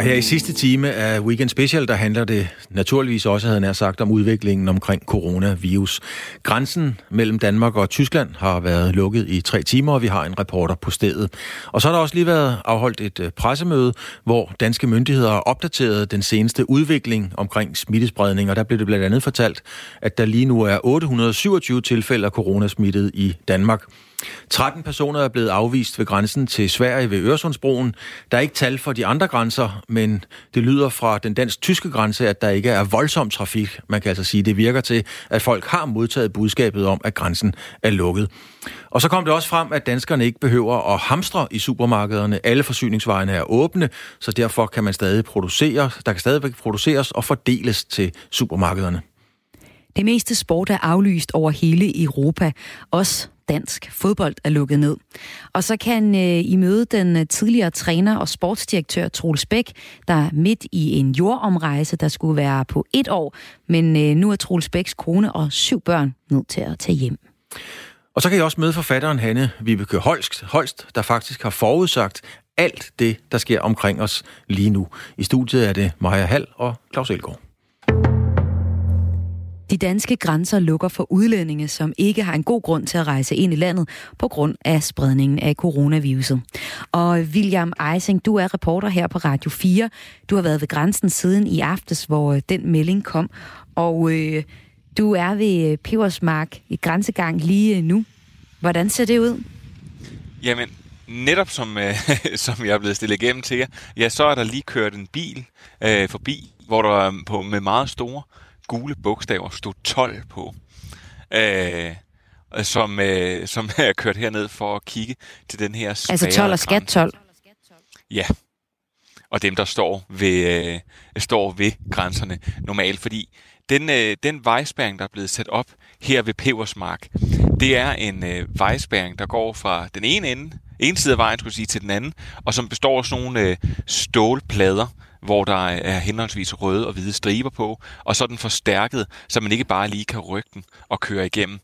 Ja, her i sidste time af Weekend Special, der handler det naturligvis også, havde jeg sagt, om udviklingen omkring coronavirus. Grænsen mellem Danmark og Tyskland har været lukket i tre timer, og vi har en reporter på stedet. Og så har der også lige været afholdt et øh, pressemøde, hvor danske myndigheder har opdateret den seneste udvikling omkring smittespredning, og der blev det blandt andet fortalt, at der lige nu er 827 tilfælde af coronasmittet i Danmark. 13 personer er blevet afvist ved grænsen til Sverige ved Øresundsbroen. Der er ikke tal for de andre grænser, men det lyder fra den dansk-tyske grænse, at der ikke er voldsom trafik. Man kan altså sige, at det virker til, at folk har modtaget budskabet om, at grænsen er lukket. Og så kom det også frem, at danskerne ikke behøver at hamstre i supermarkederne. Alle forsyningsvejene er åbne, så derfor kan man stadig producere, der kan stadigvæk produceres og fordeles til supermarkederne. Det meste sport er aflyst over hele Europa. Også dansk fodbold er lukket ned. Og så kan øh, I møde den øh, tidligere træner og sportsdirektør Troels Bæk, der er midt i en jordomrejse, der skulle være på et år, men øh, nu er Troels Bæks kone og syv børn nødt til at tage hjem. Og så kan I også møde forfatteren Hanne Vibeke Holst, Holst, der faktisk har forudsagt alt det, der sker omkring os lige nu. I studiet er det Maja Hall og Claus Elgaard. De danske grænser lukker for udlændinge, som ikke har en god grund til at rejse ind i landet på grund af spredningen af coronaviruset. Og William Eising, du er reporter her på Radio 4. Du har været ved grænsen siden i aftes, hvor øh, den melding kom. Og øh, du er ved øh, Pebersmark i grænsegang lige øh, nu. Hvordan ser det ud? Jamen, netop som, øh, som jeg er blevet stillet igennem til jer, ja, så er der lige kørt en bil øh, forbi, hvor der er på, med meget store gule bogstaver stod 12 på. Øh, som, øh, som er kørt herned for at kigge til den her Altså 12 og skat 12? Ja. Og dem, der står ved, øh, står ved grænserne normalt. Fordi den, øh, den vejspæring, der er blevet sat op her ved Pebersmark, det er en øh, vejspæring, der går fra den ene ende, en side af vejen, skulle sige, til den anden, og som består af sådan nogle øh, stålplader, hvor der er henholdsvis røde og hvide striber på, og så er den forstærket, så man ikke bare lige kan rykke den og køre igennem.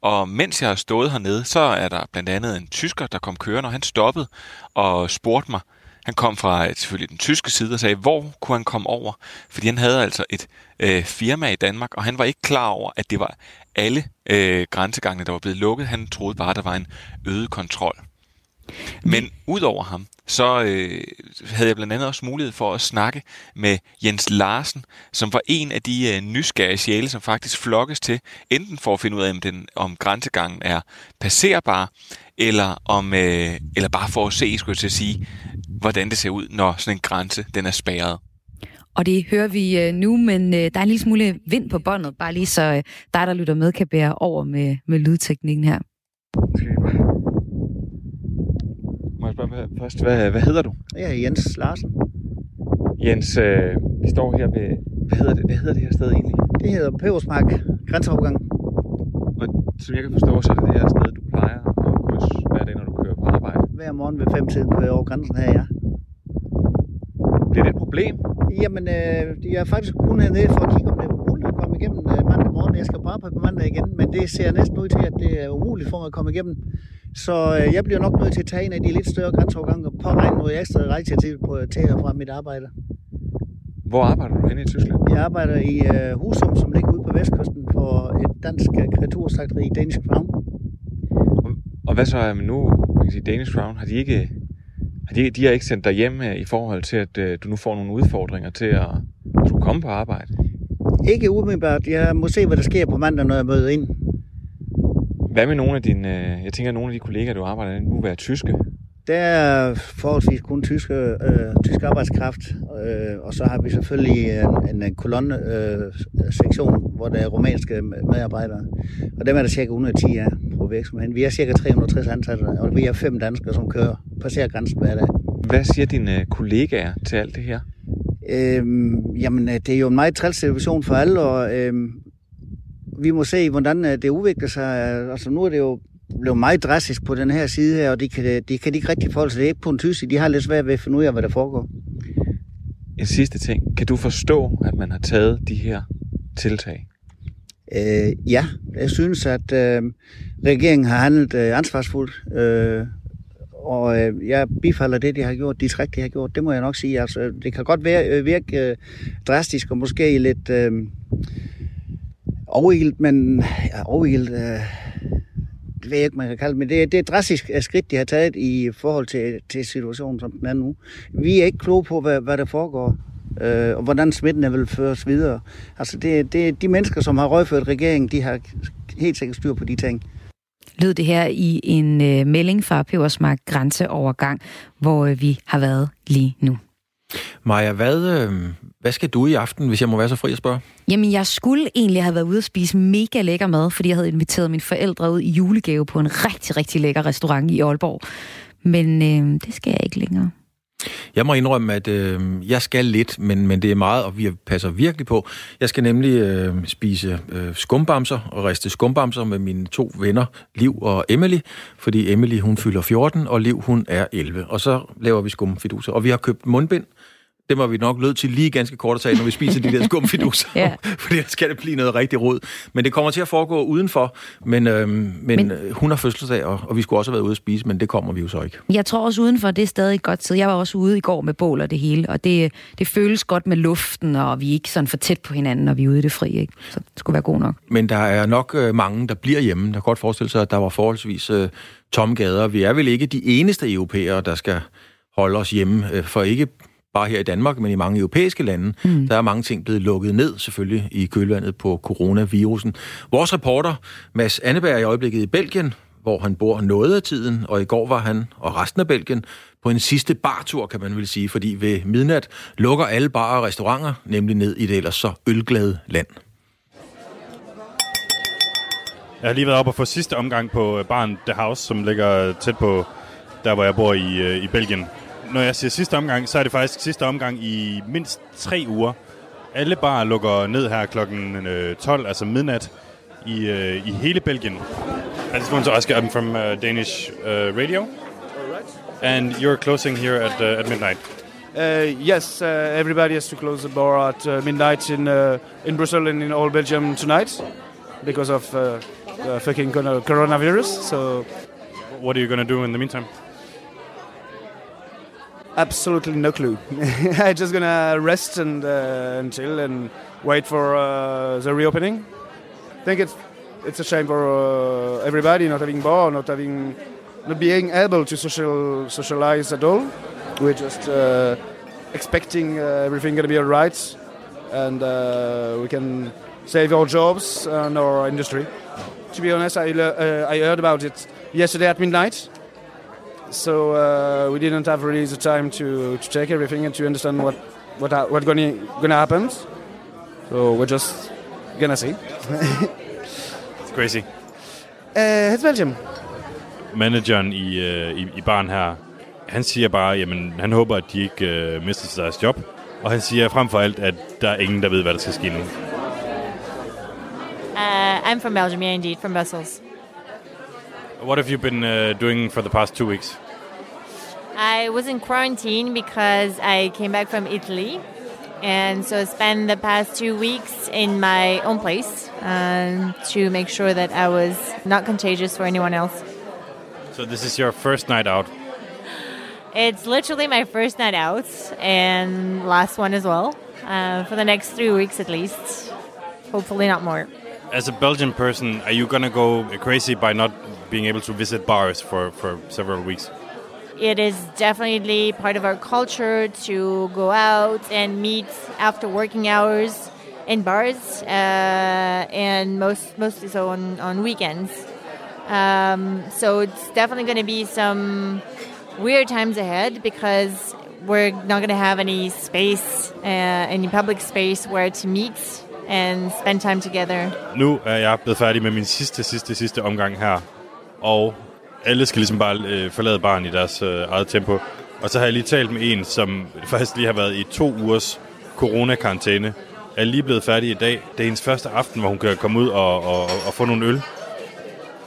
Og mens jeg har stået hernede, så er der blandt andet en tysker, der kom kørende, og han stoppede og spurgte mig, han kom fra selvfølgelig den tyske side og sagde, hvor kunne han komme over? Fordi han havde altså et øh, firma i Danmark, og han var ikke klar over, at det var alle øh, grænsegangene, der var blevet lukket. Han troede bare, der var en øget kontrol. Men udover ham, så øh, havde jeg blandt andet også mulighed for at snakke med Jens Larsen, som var en af de øh, nysgerrige sjæle, som faktisk flokkes til, enten for at finde ud af, om, den, om grænsegangen er passerbar, eller, om, øh, eller bare for at se, skulle jeg til at sige, hvordan det ser ud, når sådan en grænse den er spærret. Og det hører vi øh, nu, men øh, der er en lille smule vind på båndet, bare lige så øh, dig, der lytter med, kan bære over med, med lydteknikken her. Hvad, først, hvad, hvad hedder du? Jeg er Jens Larsen. Jens, øh, vi står her ved, hvad hedder, det, hvad hedder det her sted egentlig? Det hedder Pebersmark Grænseovergang. Og som jeg kan forstå, så er det det her sted, du plejer at krydse hver dag, når du kører på arbejde. Hver morgen ved 5 tiden kører jeg over grænsen her, ja. Bliver det et problem? Jamen, øh, jeg er faktisk kun hernede for at kigge, om det er muligt at komme igennem øh, mandag morgen. Jeg skal bare på mandag igen, men det ser næsten ud til, at det er umuligt for mig at komme igennem. Så øh, jeg bliver nok nødt til at tage en af de lidt større grænseovergange og påregne noget ekstra rejsetid på, til og fra mit arbejde. Hvor arbejder du henne i Tyskland? Jeg arbejder i øh, Husum, som ligger ude på vestkysten for et dansk øh, kreatursagteri, Danish Crown. Og, og hvad så med nu, man kan sige, Danish Crown, har de ikke, har de, de har ikke sendt dig hjem øh, i forhold til, at øh, du nu får nogle udfordringer til at, at du komme på arbejde? Ikke umiddelbart. Jeg må se, hvad der sker på mandag, når jeg møder ind. Hvad med nogle af dine, øh, jeg tænker, nogle af de kollegaer, du arbejder med, nu er tyske? Der er forholdsvis kun tysk, øh, tysk arbejdskraft, øh, og så har vi selvfølgelig en, en kolonne-sektion, øh, hvor der er romanske medarbejdere. Og dem er der cirka 110 af på virksomheden. Vi er cirka 360 ansatte, og vi er fem danskere, som kører passerer grænsen hver dag. Hvad siger dine kollegaer til alt det her? Øhm, jamen, det er jo en meget træls situation for alle, og øhm, vi må se, hvordan øh, det udvikler sig. Altså, nu er det jo blevet meget drastisk på den her side her, og de kan, de kan ikke rigtig forholde sig. Det er ikke på en tysk, de har lidt svært ved at finde ud af, hvad der foregår. En sidste ting. Kan du forstå, at man har taget de her tiltag? Øh, ja, jeg synes, at øh, regeringen har handlet øh, ansvarsfuldt, øh, og øh, jeg bifalder det, de har gjort, de træk, de har gjort. Det må jeg nok sige. Altså, det kan godt være, øh, virke øh, drastisk og måske lidt øh, overilt, men ja, overilt, øh, det ved jeg ikke, man kan kalde det, men det, det er et drastisk øh, skridt, de har taget i forhold til, til situationen, som den er nu. Vi er ikke kloge på, hvad, hvad der foregår øh, og hvordan smitten vil føres videre. Altså det, det, de mennesker, som har røgført regeringen, de har helt sikkert styr på de ting lød det her i en øh, melding fra Pebersmark Grænseovergang, hvor øh, vi har været lige nu. Maja, hvad, øh, hvad skal du i aften, hvis jeg må være så fri at spørge? Jamen, jeg skulle egentlig have været ude og spise mega lækker mad, fordi jeg havde inviteret mine forældre ud i julegave på en rigtig, rigtig lækker restaurant i Aalborg. Men øh, det skal jeg ikke længere. Jeg må indrømme, at øh, jeg skal lidt, men, men det er meget, og vi passer virkelig på. Jeg skal nemlig øh, spise øh, skumbamser og riste skumbamser med mine to venner, Liv og Emily, fordi Emily hun fylder 14, og Liv hun er 11. Og så laver vi skumfiduser. Og vi har købt mundbind, det må vi nok lød til lige ganske kort at tage, når vi spiser de der skumfiduser. ja. Fordi der skal det blive noget rigtig rod. Men det kommer til at foregå udenfor. Men, øhm, men, men øh, hun har fødselsdag, og, og vi skulle også have været ude at spise, men det kommer vi jo så ikke. Jeg tror også udenfor, det er stadig godt tid. Jeg var også ude i går med bål og det hele, og det, det føles godt med luften, og vi er ikke sådan for tæt på hinanden, når vi er ude i det fri. Ikke? Så det skulle være god nok. Men der er nok øh, mange, der bliver hjemme. Der kan godt forestille sig, at der var forholdsvis øh, tomme gader. Vi er vel ikke de eneste europæere, der skal holde os hjemme, øh, for ikke bare her i Danmark, men i mange europæiske lande, mm. der er mange ting blevet lukket ned, selvfølgelig, i kølvandet på coronavirusen. Vores reporter, Mads Anneberg, er i øjeblikket i Belgien, hvor han bor noget af tiden, og i går var han og resten af Belgien på en sidste bartur, kan man vel sige, fordi ved midnat lukker alle barer og restauranter, nemlig ned i det ellers så ølglade land. Jeg har lige været op og få sidste omgang på baren The House, som ligger tæt på der, hvor jeg bor i, øh, i Belgien når jeg siger sidste omgang, så er det faktisk sidste omgang i mindst tre uger. Alle bare lukker ned her klokken 12, øh, altså midnat, i, uh, i hele Belgien. I just want to ask you, I'm from uh, Danish uh, radio. And you're closing here at, uh, at midnight. Uh, yes, uh, everybody has to close the bar at uh, midnight in uh, in Brussels and in all Belgium tonight because of uh, the fucking coronavirus. So, what are you going to do in the meantime? Absolutely no clue. I'm just gonna rest and, uh, and chill and wait for uh, the reopening. I think it's it's a shame for uh, everybody not having bar, not having, not being able to social socialize at all. We're just uh, expecting uh, everything gonna be alright, and uh, we can save our jobs and our industry. To be honest, I I heard about it yesterday at midnight so uh, we didn't have really the time to, to check everything and to understand what what what gonna gonna happen. So we're just gonna see. it's crazy. Uh, it's Belgium. Manageren i, uh, i, i baren her, han siger bare, jamen han håber, at de ikke uh, mister deres job. Og han siger frem for alt, at der er ingen, der ved, hvad der skal ske nu. Uh, I'm from Belgium, yeah, indeed, from Brussels. What have you been uh, doing for the past two weeks? I was in quarantine because I came back from Italy. And so I spent the past two weeks in my own place um, to make sure that I was not contagious for anyone else. So this is your first night out? It's literally my first night out and last one as well. Uh, for the next three weeks at least. Hopefully not more. As a Belgian person, are you gonna go crazy by not being able to visit bars for, for several weeks? It is definitely part of our culture to go out and meet after working hours in bars, uh, and most mostly so on, on weekends. Um, so it's definitely going to be some weird times ahead because we're not going to have any space, uh, any public space where to meet and spend time together. Nu er jeg blevet færdig med min sidste, sidste, sidste omgang her og alle skal ligesom bare øh, forlade barn i deres øh, eget tempo. Og så har jeg lige talt med en, som faktisk lige har været i to ugers coronakarantæne, er lige blevet færdig i dag. Det er hendes første aften, hvor hun kan komme ud og, og, og få nogle øl.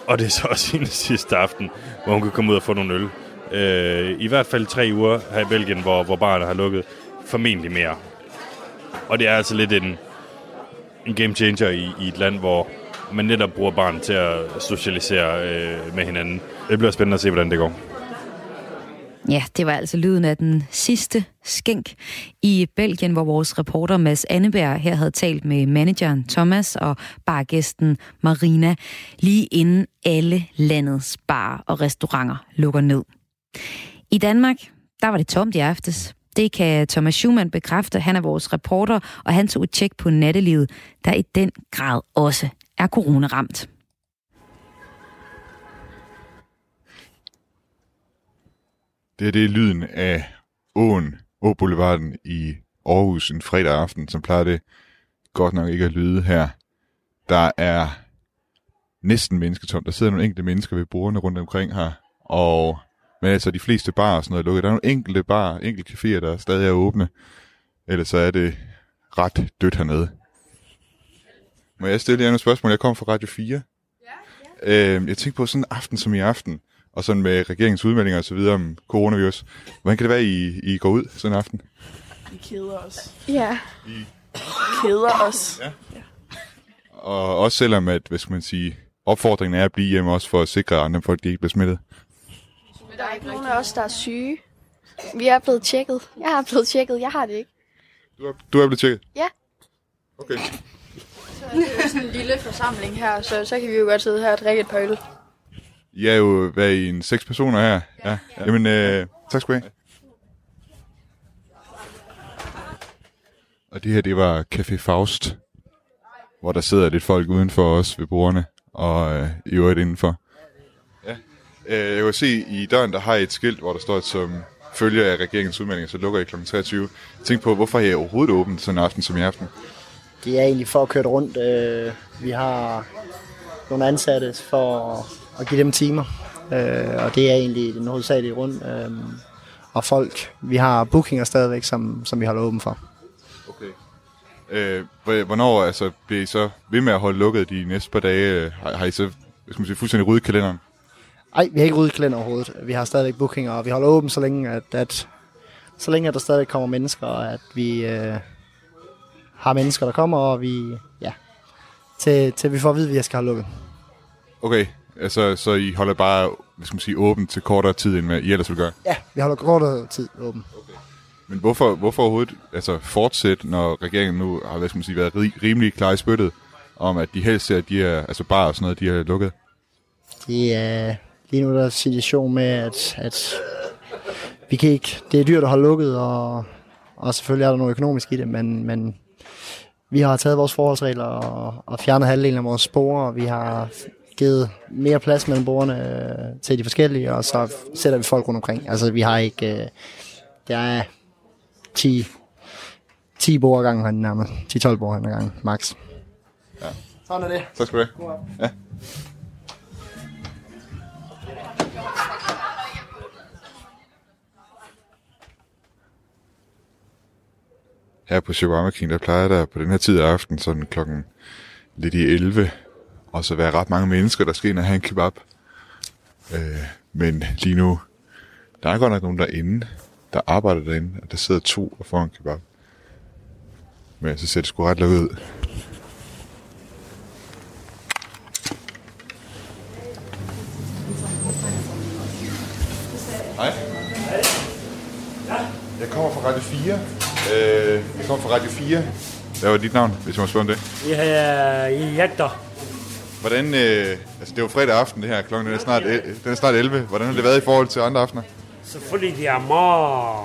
Og det er så også hendes sidste aften, hvor hun kan komme ud og få nogle øl. Øh, I hvert fald tre uger her i Belgien, hvor, hvor barnet har lukket. Formentlig mere. Og det er altså lidt en, en game changer i, i et land, hvor man netop bruger barn til at socialisere øh, med hinanden. Det bliver spændende at se, hvordan det går. Ja, det var altså lyden af den sidste skænk i Belgien, hvor vores reporter Mads Anneberg her havde talt med manageren Thomas og bargæsten Marina, lige inden alle landets barer og restauranter lukker ned. I Danmark, der var det tomt i aftes. Det kan Thomas Schumann bekræfte. Han er vores reporter, og han tog et tjek på nattelivet, der i den grad også er coronaramt. Det er det lyden af åen, Åboulevarden i Aarhus en fredag aften, som plejer det godt nok ikke at lyde her. Der er næsten mennesketomt. Der sidder nogle enkelte mennesker ved bordene rundt omkring her, og men altså de fleste barer og sådan noget er lukket. Der er nogle enkelte bar, enkelte caféer, der stadig er åbne. Ellers så er det ret dødt hernede. Må jeg stille jer nogle spørgsmål? Jeg kommer fra Radio 4. Ja, ja. Øhm, jeg tænker på sådan en aften som i aften, og sådan med regeringens udmeldinger og så videre om coronavirus. Hvordan kan det være, I, I går ud sådan en aften? Vi keder os. Ja. I Keder os. Ja. Og også selvom, at, hvad skal man sige, opfordringen er at blive hjemme også for at sikre, at andre folk de ikke bliver smittet. Der er ikke nogen af os, der er syge. Vi er blevet tjekket. Jeg er blevet tjekket. Jeg har det ikke. Du er, du er blevet tjekket? Ja. Okay. Så det er jo sådan en lille forsamling her, så, så kan vi jo godt sidde her og drikke et par øl. I er jo hvad, i en seks personer her. Ja. ja. Jamen, øh, tak skal du have. Og det her, det var Café Faust, hvor der sidder lidt folk udenfor os ved bordene, og øh, i øvrigt indenfor. Ja. Øh, jeg kan se, i døren, der har I et skilt, hvor der står, at som følge af regeringens udmelding, så lukker I kl. 23. Tænk på, hvorfor er I overhovedet åbent sådan en aften som i aften? Det er egentlig for at køre det rundt. Øh, vi har nogle ansatte for at give dem timer, øh, og det er egentlig den hovedsagelige rundt. Øh, og folk, vi har bookinger stadigvæk, som, som vi holder åben for. Okay. Øh, hvor- hvornår altså, bliver I så ved med at holde lukket de næste par dage? Har, har I så skal man sige, fuldstændig ryddet kalenderen? Ej, vi har ikke ryddet kalender overhovedet. Vi har stadigvæk bookinger, og vi holder åben, så længe, at, at, så længe at der stadig kommer mennesker, og at vi øh, har mennesker, der kommer, og vi, ja, til, til vi får at vide, at vi skal have lukket. Okay, altså, så I holder bare hvad skal man sige, åbent til kortere tid, end hvad I ellers vil gøre? Ja, vi holder kortere tid åben. Men hvorfor, hvorfor overhovedet altså, fortsætte, når regeringen nu har hvad skal man sige, været ri- rimelig klar i spyttet, om at de helst ser, at de er, altså bare og sådan noget, de er lukket? Det er lige nu der er situation med, at, at vi kan ikke, det er dyrt at holde lukket, og, og selvfølgelig er der noget økonomisk i det, men, men vi har taget vores forholdsregler og, og fjernet halvdelen af vores spore, og vi har givet mere plads mellem bordene øh, til de forskellige, og så sætter vi folk rundt omkring. Altså vi har ikke, øh, der er 10, 10 bord ad gangen herinde nærmest, 10-12 bord ad gangen, max. Ja. Sådan er det. Tak skal du have. Ja. Her på Shawarma King, der plejer der på den her tid af aftenen, sådan klokken lidt i 11, og så være ret mange mennesker, der skal ind og have en kebab. Øh, men lige nu, der er godt nok nogen derinde, der arbejder derinde, og der sidder to og får en kebab. Men så ser det sgu ret lukket ud. Hej. Jeg kommer fra Radio 4. Øh, jeg kommer fra Radio 4. Hvad var dit navn, hvis jeg må spørge om det? Jeg er jagter. Hvordan, øh, altså det er jo fredag aften det her, klokken den er, snart, el- den er snart 11. Hvordan har det været i forhold til andre aftener? Selvfølgelig, det er meget...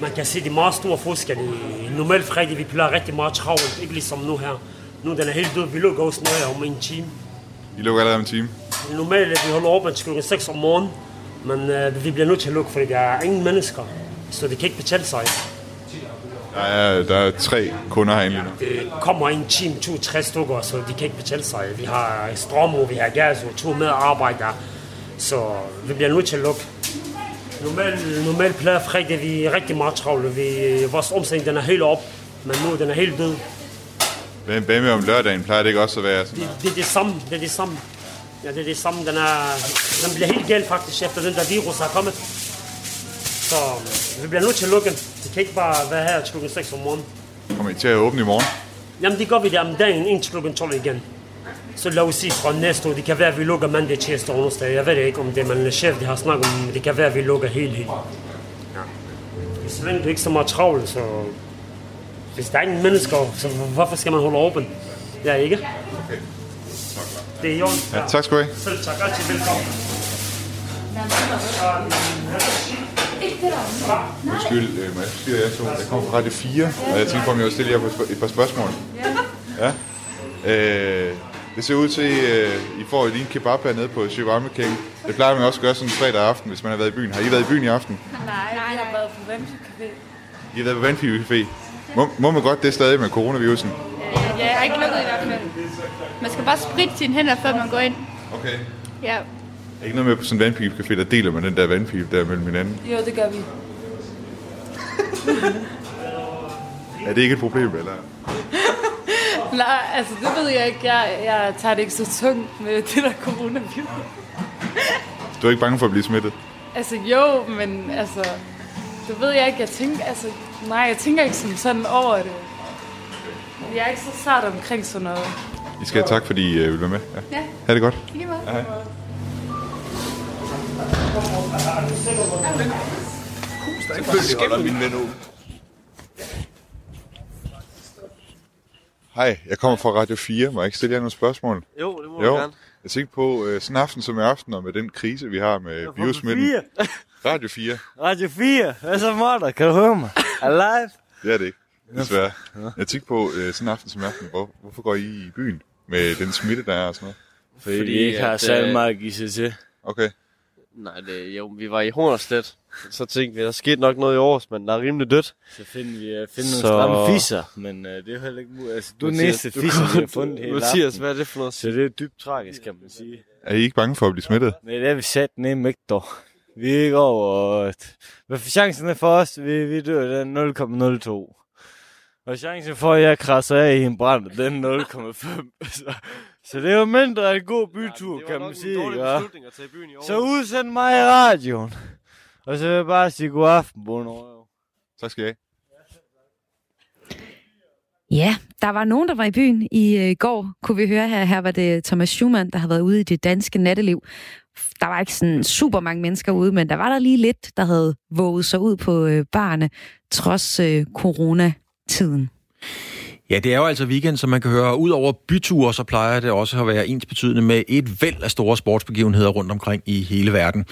Man kan se, det er meget store forskel. I normalt fredag, vi plejer rigtig meget travlt. Ikke ligesom nu her. Nu den er helt død. Vi lukker også noget om en time. I lukker allerede om en time. Normalt, vi holder åbent klokken 6 om morgenen. Men øh, vi bliver nødt til at lukke, fordi der er ingen mennesker. Så det kan ikke betale sig. Der er, der er tre kunder herinde lige nu. Det kommer en time, to, tre stykker, så de kan ikke betale sig. Vi har strømmer, vi har gas og to medarbejdere. Så vi bliver nødt til at lukke. Normalt, normalt plejer fredag, vi er rigtig meget travle. Vi, vores omsætning den er helt op, men nu den er helt død. Hvad, hvad med om lørdagen? Plejer det ikke også at være sådan? Det, det er det samme, det er det samme. Ja, det er det samme. Den, er, den bliver helt galt faktisk, efter den der virus er kommet. Så vi bliver nødt til at lukke. Det kan ikke bare være her til klokken 6 om morgenen. Kommer I til at åbne i morgen? Jamen det gør vi der om dagen indtil klokken 12 igen. Så lad os sige fra næste år, det kan være, at vi lukker mandag, tirsdag og onsdag. Jeg ved ikke om det, men chef det har snakket om, det kan være, at vi lukker helt, helt. så længe du ikke så meget travlt, så hvis der er ingen mennesker, så hvorfor skal man holde åben? Ja, ikke? Okay. Det er Jon. Ja, tak skal du have. Selv tak. Altid velkommen. Undskyld, øh, må jeg sige, jeg, to. jeg kommer fra Radio 4, og jeg tænkte på, om jeg vil stille jer et par spørgsmål. Ja. Øh, det ser ud til, at I får lige en kebab hernede på Shivarme King. Det plejer man også at gøre sådan en fredag aften, hvis man har været i byen. Har I været i byen i aften? Nej, nej, jeg har været på Vandfyr Café. I har været på Vandfyr Café. Må, må man godt det stadig med coronavirusen? Ja, jeg har ikke lukket i hvert fald. Man skal bare spritte sine hænder, før man går ind. Okay. Ja, Er ikke noget med på sådan en vandpibecafé, der deler man den der vandpipe der mellem hinanden? jo, det gør vi. Er det ikke et problem, eller? Nej, altså det ved jeg ikke. Jeg, jeg tager det ikke så tungt med det der coronavirus. Du er ikke bange for at blive smittet? Altså jo, men altså, det ved jeg ikke. Jeg tænker, altså, nej, jeg tænker ikke sådan, sådan over det. Jeg er ikke så sart omkring sådan noget. I skal have tak, fordi I øh, vil være med. Ja. Ja. Ha' det godt. Lige måde. Hej. Selvfølgelig holder min ven ud. Hej, jeg kommer fra Radio 4. Må jeg ikke stille jer nogle spørgsmål? Jo, det må du gerne. Jeg tænkte på, øh, sådan en aften som i aften, og med den krise, vi har med biosmitten. Radio 4. Radio 4. Hvad så, Morter? Kan du høre mig? Alive? Det er det ikke, desværre. Jeg tænkte på, øh, sådan en aften som i aften, hvor, hvorfor går I i byen med den smitte, der er og sådan noget? Fordi, Fordi I ikke har særlig øh, meget at give sig til. Okay. Nej, det, jo, vi var i Hornerstedt. Så tænkte vi, der skete nok noget i års, men der er rimelig dødt. Så finder vi uh, finder Så- nogle stramme fisser, men uh, det er jo heller ikke muligt. Altså, du er næste fisser, vi har fundet hele Mathias, aften. hvad er det for noget? Så det er dybt tragisk, kan man sige. Er I ikke bange for at blive smittet? Nej, det er vi sat ned ikke dog. Vi er ikke over... Hvad for chancen er for os? Vi, vi dør, den er 0,02. Og chancen for, at jeg krasser af i en brand, den er 0,5. så, det er jo mindre en god bytur, kan man sige. ja. beslutning at tage i byen i år. Så udsend mig i radioen. Og så vil jeg bare sige god aften, Bono. Tak skal have. Ja, der var nogen, der var i byen i øh, går, kunne vi høre her. Her var det Thomas Schumann, der har været ude i det danske natteliv. Der var ikke sådan super mange mennesker ude, men der var der lige lidt, der havde våget sig ud på øh, barne, trods øh, coronatiden. Ja, det er jo altså weekend, som man kan høre. Udover byture, så plejer det også at være ens betydende med et væld af store sportsbegivenheder rundt omkring i hele verden.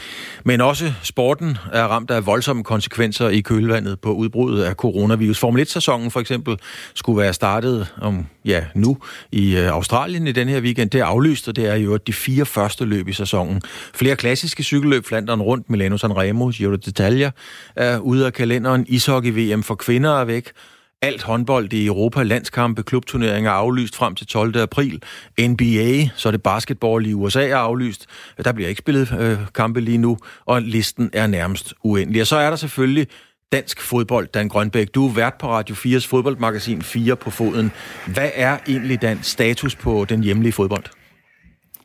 Men også sporten er ramt af voldsomme konsekvenser i kølvandet på udbruddet af coronavirus. Formel 1-sæsonen for eksempel skulle være startet om, ja, nu i øh, Australien i den her weekend. Det er aflyst, og det er jo de fire første løb i sæsonen. Flere klassiske cykelløb, Flanderen rundt, Milano Sanremo, Giro d'Italia er ude af kalenderen. Ishockey-VM for kvinder er væk. Alt håndbold i Europa, landskampe, klubturneringer er aflyst frem til 12. april. NBA, så er det basketball i USA er aflyst. Der bliver ikke spillet øh, kampe lige nu, og listen er nærmest uendelig. Og så er der selvfølgelig dansk fodbold, Dan Grønbæk. Du er vært på Radio 4's fodboldmagasin 4 på foden. Hvad er egentlig den status på den hjemlige fodbold?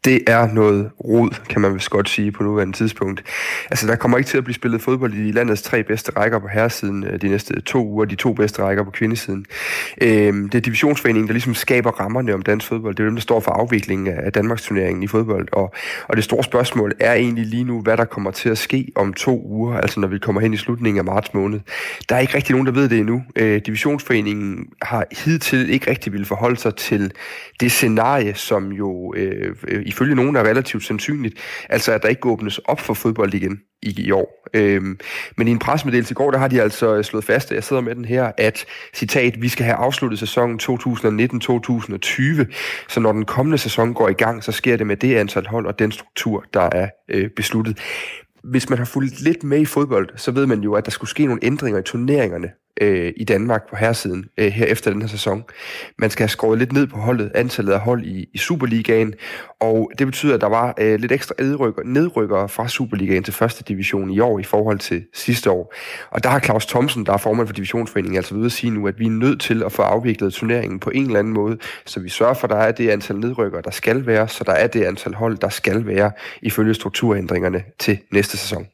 Det er noget rod, kan man vist godt sige på nuværende tidspunkt. Altså, der kommer ikke til at blive spillet fodbold i landets tre bedste rækker på herresiden øh, de næste to uger, de to bedste rækker på kvindesiden. Øhm, det er divisionsforeningen, der ligesom skaber rammerne om dansk fodbold. Det er dem, der står for afviklingen af Danmarks turneringen i fodbold. Og, og det store spørgsmål er egentlig lige nu, hvad der kommer til at ske om to uger, altså når vi kommer hen i slutningen af marts måned. Der er ikke rigtig nogen, der ved det endnu. Øh, divisionsforeningen har hidtil ikke rigtig ville forholde sig til det scenarie, som jo øh, øh, ifølge nogen er relativt sandsynligt, altså at der ikke åbnes op for fodbold igen i, i år. Øhm, men i en pressemeddelelse i går, der har de altså øh, slået fast, at jeg sidder med den her, at citat, vi skal have afsluttet sæsonen 2019-2020, så når den kommende sæson går i gang, så sker det med det antal hold og den struktur, der er øh, besluttet. Hvis man har fulgt lidt med i fodbold, så ved man jo, at der skulle ske nogle ændringer i turneringerne øh, i Danmark på herresiden øh, her efter den her sæson. Man skal have skåret lidt ned på holdet, antallet af hold i, i Superligaen, og det betyder, at der var øh, lidt ekstra nedrykker, nedrykkere fra Superligaen til første division i år i forhold til sidste år. Og der har Claus Thomsen, der er formand for divisionsforeningen, altså ved at sige nu, at vi er nødt til at få afviklet turneringen på en eller anden måde, så vi sørger for, at der er det antal nedrykkere, der skal være, så der er det antal hold, der skal være ifølge strukturændringerne til næste sæson.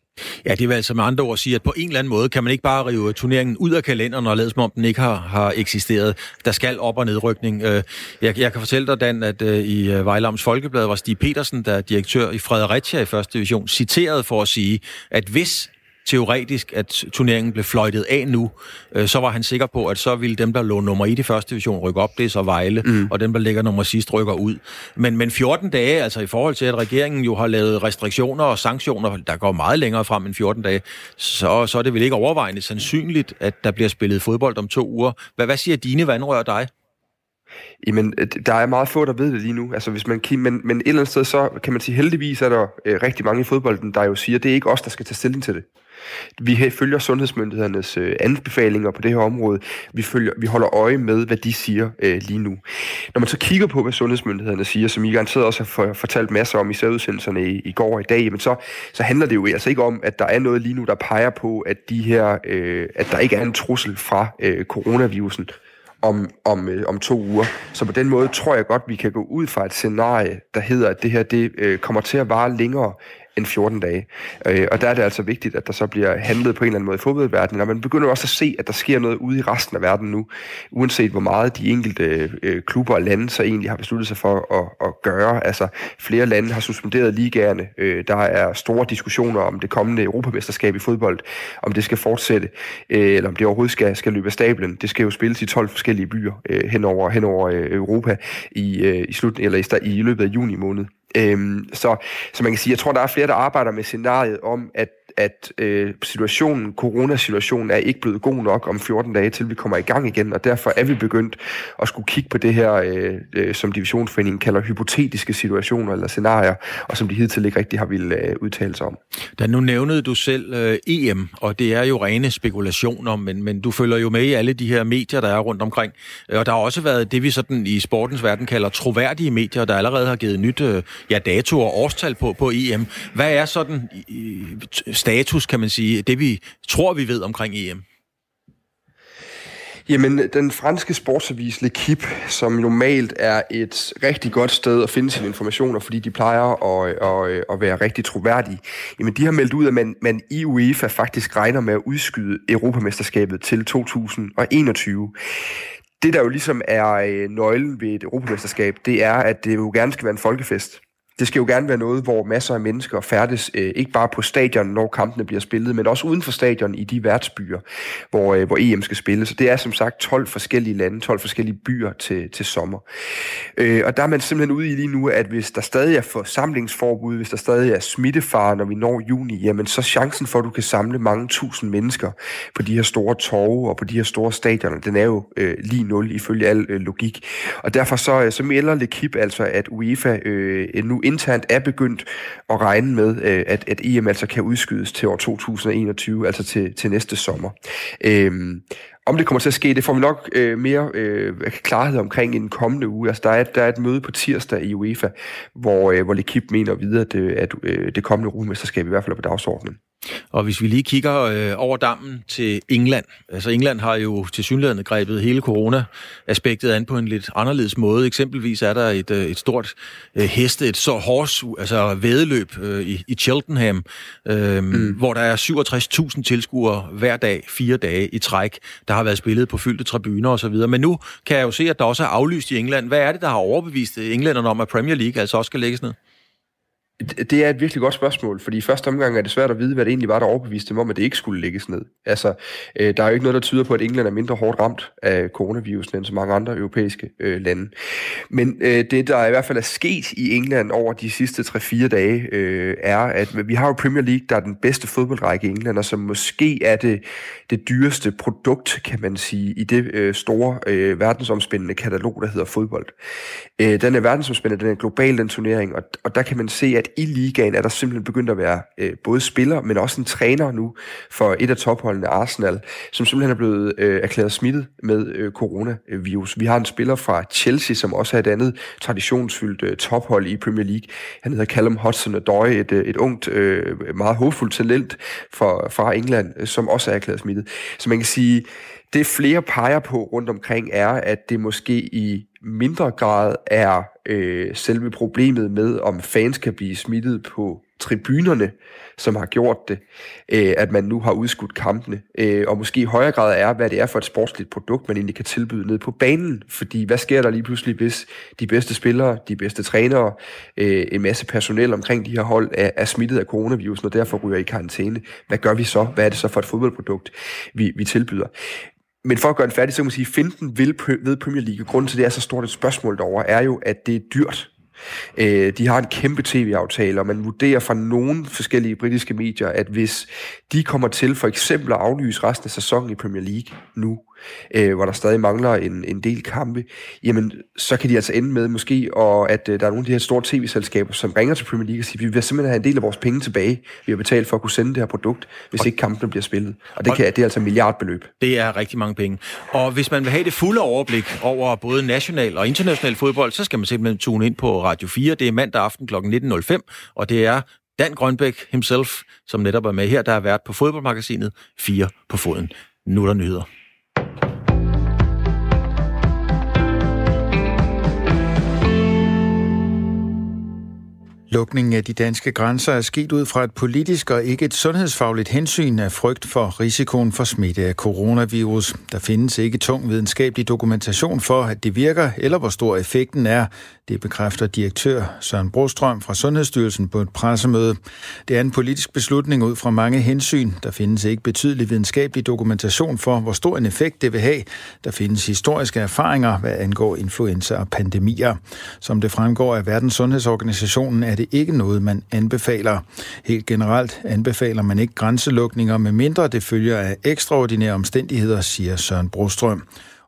Ja, det vil altså med andre ord sige, at på en eller anden måde kan man ikke bare rive turneringen ud af kalenderen og lade som om den ikke har, har eksisteret. Der skal op- og nedrykning. Øh, jeg, jeg kan fortælle dig, Dan, at øh, i øh, Vejlams Folkeblad var Stig Petersen, der er direktør i Fredericia i første division, citeret for at sige, at hvis teoretisk, at turneringen blev fløjtet af nu, øh, så var han sikker på, at så ville dem, der lå nummer 1 i første division, rykke op. Det er så Vejle, mm. og dem, der ligger nummer sidst, rykker ud. Men, men 14 dage, altså i forhold til, at regeringen jo har lavet restriktioner og sanktioner, der går meget længere frem end 14 dage, så, så er det vel ikke overvejende sandsynligt, at der bliver spillet fodbold om to uger. Hvad, hvad siger dine vandrør dig? Jamen, der er meget få, der ved det lige nu. Altså, hvis man men, men et eller andet sted, så kan man sige, heldigvis er der øh, rigtig mange i fodbolden, der jo siger, at det er ikke os, der skal tage stilling til det. Vi følger sundhedsmyndighedernes øh, anbefalinger på det her område. Vi, følger, vi holder øje med, hvad de siger øh, lige nu. Når man så kigger på, hvad sundhedsmyndighederne siger, som I garanteret også har fortalt masser om i særudsendelserne i, i går og i dag, men så, så handler det jo altså ikke om, at der er noget lige nu, der peger på, at, de her, øh, at der ikke er en trussel fra øh, coronavirusen om, om, øh, om to uger. Så på den måde tror jeg godt, vi kan gå ud fra et scenarie, der hedder, at det her det, øh, kommer til at vare længere end 14 dage. Øh, og der er det altså vigtigt, at der så bliver handlet på en eller anden måde i fodboldverdenen, og man begynder også at se, at der sker noget ude i resten af verden nu, uanset hvor meget de enkelte øh, klubber og lande så egentlig har besluttet sig for at, at gøre. Altså, flere lande har suspenderet ligaerne. Øh, der er store diskussioner om det kommende europamesterskab i fodbold, om det skal fortsætte, øh, eller om det overhovedet skal, skal løbe af stablen. Det skal jo spilles i 12 forskellige byer øh, henover, henover øh, Europa i, øh, i, slut, eller i, i løbet af juni måned. Øhm, så, så man kan sige, jeg tror, der er flere, der arbejder med scenariet om, at at øh, situationen, coronasituationen, er ikke blevet god nok om 14 dage, til vi kommer i gang igen, og derfor er vi begyndt at skulle kigge på det her, øh, øh, som divisionsforeningen kalder hypotetiske situationer eller scenarier, og som de hidtil ikke rigtig har ville øh, udtale sig om. Da nu nævnede du selv øh, EM, og det er jo rene spekulationer, men, men du følger jo med i alle de her medier, der er rundt omkring, øh, og der har også været det, vi sådan i sportens verden kalder troværdige medier, der allerede har givet nyt øh, ja, dato og årstal på, på EM. Hvad er sådan øh, status, kan man sige, det vi tror, vi ved omkring EM? Jamen, den franske sportsavis L'Equipe, som normalt er et rigtig godt sted at finde sine informationer, fordi de plejer at, at, at være rigtig troværdige, jamen de har meldt ud, at man, man i UEFA faktisk regner med at udskyde Europamesterskabet til 2021. Det, der jo ligesom er øh, nøglen ved et Europamesterskab, det er, at det jo gerne skal være en folkefest. Det skal jo gerne være noget, hvor masser af mennesker færdes øh, ikke bare på stadion, når kampene bliver spillet, men også uden for stadion i de værtsbyer, hvor, øh, hvor EM skal spilles. Så det er som sagt 12 forskellige lande, 12 forskellige byer til, til sommer. Øh, og der er man simpelthen ude i lige nu, at hvis der stadig er forsamlingsforbud, hvis der stadig er smittefare, når vi når juni, jamen så chancen for, at du kan samle mange tusind mennesker på de her store torve og på de her store stadioner, den er jo øh, lige nul ifølge al øh, logik. Og derfor så, øh, så melder Lekip altså, at UEFA øh, nu internt er begyndt at regne med, øh, at, at EM altså kan udskydes til år 2021, altså til, til næste sommer. Øhm, om det kommer til at ske, det får vi nok øh, mere øh, klarhed omkring i den kommende uge. Altså, der, er, der er et møde på tirsdag i UEFA, hvor, øh, hvor L'Equipe mener videre, at, øh, at øh, det kommende rumesterskab i hvert fald er på dagsordenen. Og hvis vi lige kigger øh, over dammen til England, altså England har jo til synligheden grebet hele corona-aspektet an på en lidt anderledes måde. Eksempelvis er der et, øh, et stort øh, heste, et så horse, altså vedeløb øh, i, i Cheltenham, øh, mm. hvor der er 67.000 tilskuere hver dag, fire dage i træk. Der har været spillet på fyldte tribuner osv. Men nu kan jeg jo se, at der også er aflyst i England. Hvad er det, der har overbevist englænderne om, at Premier League altså også skal lægges ned? Det er et virkelig godt spørgsmål, fordi i første omgang er det svært at vide, hvad det egentlig var, der overbeviste dem om, at det ikke skulle lægges ned. Altså, øh, der er jo ikke noget, der tyder på, at England er mindre hårdt ramt af coronavirusen end så mange andre europæiske øh, lande. Men øh, det, der i hvert fald er sket i England over de sidste 3-4 dage, øh, er, at vi har jo Premier League, der er den bedste fodboldrække i England, og som måske er det, det dyreste produkt, kan man sige, i det øh, store øh, verdensomspændende katalog, der hedder fodbold. Øh, den er verdensomspændende, den er global, den turnering, og, og der kan man se, at i ligaen er der simpelthen begyndt at være øh, både spiller, men også en træner nu for et af topholdene, Arsenal, som simpelthen er blevet øh, erklæret smittet med øh, coronavirus. Vi har en spiller fra Chelsea, som også er et andet traditionsfyldt øh, tophold i Premier League. Han hedder Callum Hudson-Odoi, et, øh, et ungt, øh, meget håbfuldt talent fra, fra England, øh, som også er erklæret smittet. Så man kan sige, det flere peger på rundt omkring er, at det måske i mindre grad er øh, selve problemet med, om fans kan blive smittet på tribunerne, som har gjort det, øh, at man nu har udskudt kampene, øh, og måske i højere grad er, hvad det er for et sportsligt produkt, man egentlig kan tilbyde ned på banen, fordi hvad sker der lige pludselig, hvis de bedste spillere, de bedste trænere, øh, en masse personel omkring de her hold er, er smittet af coronavirus, og derfor ryger i karantæne. Hvad gør vi så? Hvad er det så for et fodboldprodukt, vi, vi tilbyder? Men for at gøre den færdig, så kan man sige, at finten vil ved Premier League. Grunden til, det er så stort et spørgsmål derover er jo, at det er dyrt Øh, de har en kæmpe tv-aftale, og man vurderer fra nogle forskellige britiske medier, at hvis de kommer til for eksempel at aflyse resten af sæsonen i Premier League nu, øh, hvor der stadig mangler en, en del kampe, jamen så kan de altså ende med måske, og at øh, der er nogle af de her store tv-selskaber, som ringer til Premier League og siger, vi vil simpelthen have en del af vores penge tilbage, vi har betalt for at kunne sende det her produkt, hvis og, ikke kampene bliver spillet. Og det, og, kan, det er altså milliardbeløb. Det er rigtig mange penge. Og hvis man vil have det fulde overblik over både national og international fodbold, så skal man simpelthen tune ind på Radio 4. Det er mandag aften kl. 19.05, og det er Dan Grønbæk himself, som netop er med her, der har været på fodboldmagasinet 4 på foden. Nu er der nyheder. Lukningen af de danske grænser er sket ud fra et politisk og ikke et sundhedsfagligt hensyn af frygt for risikoen for smitte af coronavirus. Der findes ikke tung videnskabelig dokumentation for, at det virker, eller hvor stor effekten er. Det bekræfter direktør Søren Brostrøm fra Sundhedsstyrelsen på et pressemøde. Det er en politisk beslutning ud fra mange hensyn. Der findes ikke betydelig videnskabelig dokumentation for, hvor stor en effekt det vil have. Der findes historiske erfaringer, hvad angår influenza og pandemier. Som det fremgår af Verdens Sundhedsorganisationen, er det ikke noget, man anbefaler. Helt generelt anbefaler man ikke grænselukninger, medmindre det følger af ekstraordinære omstændigheder, siger Søren Brostrøm.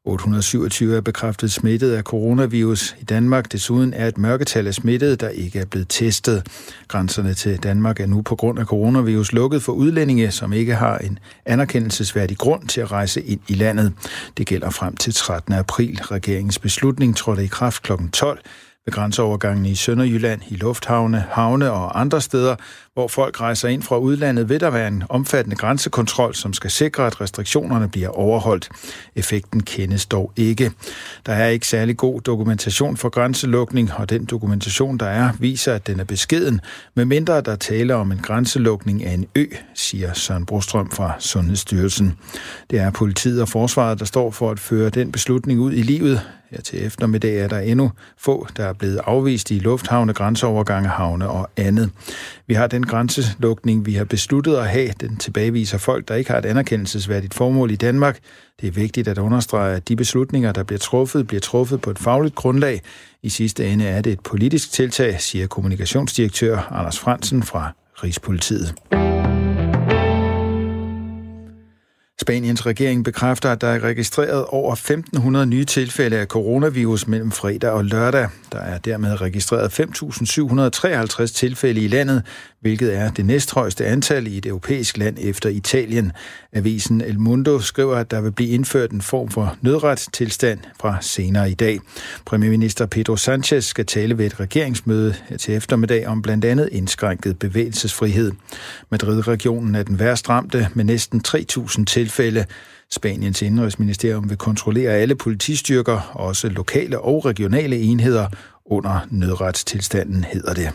827 er bekræftet smittet af coronavirus i Danmark. Desuden er et mørketal af smittede, der ikke er blevet testet. Grænserne til Danmark er nu på grund af coronavirus lukket for udlændinge, som ikke har en anerkendelsesværdig grund til at rejse ind i landet. Det gælder frem til 13. april. Regeringens beslutning trådte i kraft kl. 12 ved grænseovergangen i Sønderjylland, i lufthavne, havne og andre steder, hvor folk rejser ind fra udlandet, vil der være en omfattende grænsekontrol, som skal sikre, at restriktionerne bliver overholdt. Effekten kendes dog ikke. Der er ikke særlig god dokumentation for grænselukning, og den dokumentation, der er, viser, at den er beskeden, medmindre der taler om en grænselukning af en ø, siger Søren Brostrøm fra Sundhedsstyrelsen. Det er politiet og forsvaret, der står for at føre den beslutning ud i livet. Her til eftermiddag er der endnu få, der er blevet afvist i lufthavne, grænseovergange, havne og andet. Vi har den grænselukning, vi har besluttet at have. Den tilbageviser folk, der ikke har et anerkendelsesværdigt formål i Danmark. Det er vigtigt at understrege, at de beslutninger, der bliver truffet, bliver truffet på et fagligt grundlag. I sidste ende er det et politisk tiltag, siger kommunikationsdirektør Anders Fransen fra Rigspolitiet. Spaniens regering bekræfter, at der er registreret over 1.500 nye tilfælde af coronavirus mellem fredag og lørdag. Der er dermed registreret 5.753 tilfælde i landet, hvilket er det næsthøjeste antal i et europæisk land efter Italien. Avisen El Mundo skriver, at der vil blive indført en form for nødretstilstand fra senere i dag. Premierminister Pedro Sanchez skal tale ved et regeringsmøde til eftermiddag om blandt andet indskrænket bevægelsesfrihed. Madrid-regionen er den værst ramte med næsten 3.000 tilfælde. Spaniens indrigsministerium vil kontrollere alle politistyrker, også lokale og regionale enheder, under nødretstilstanden, hedder det.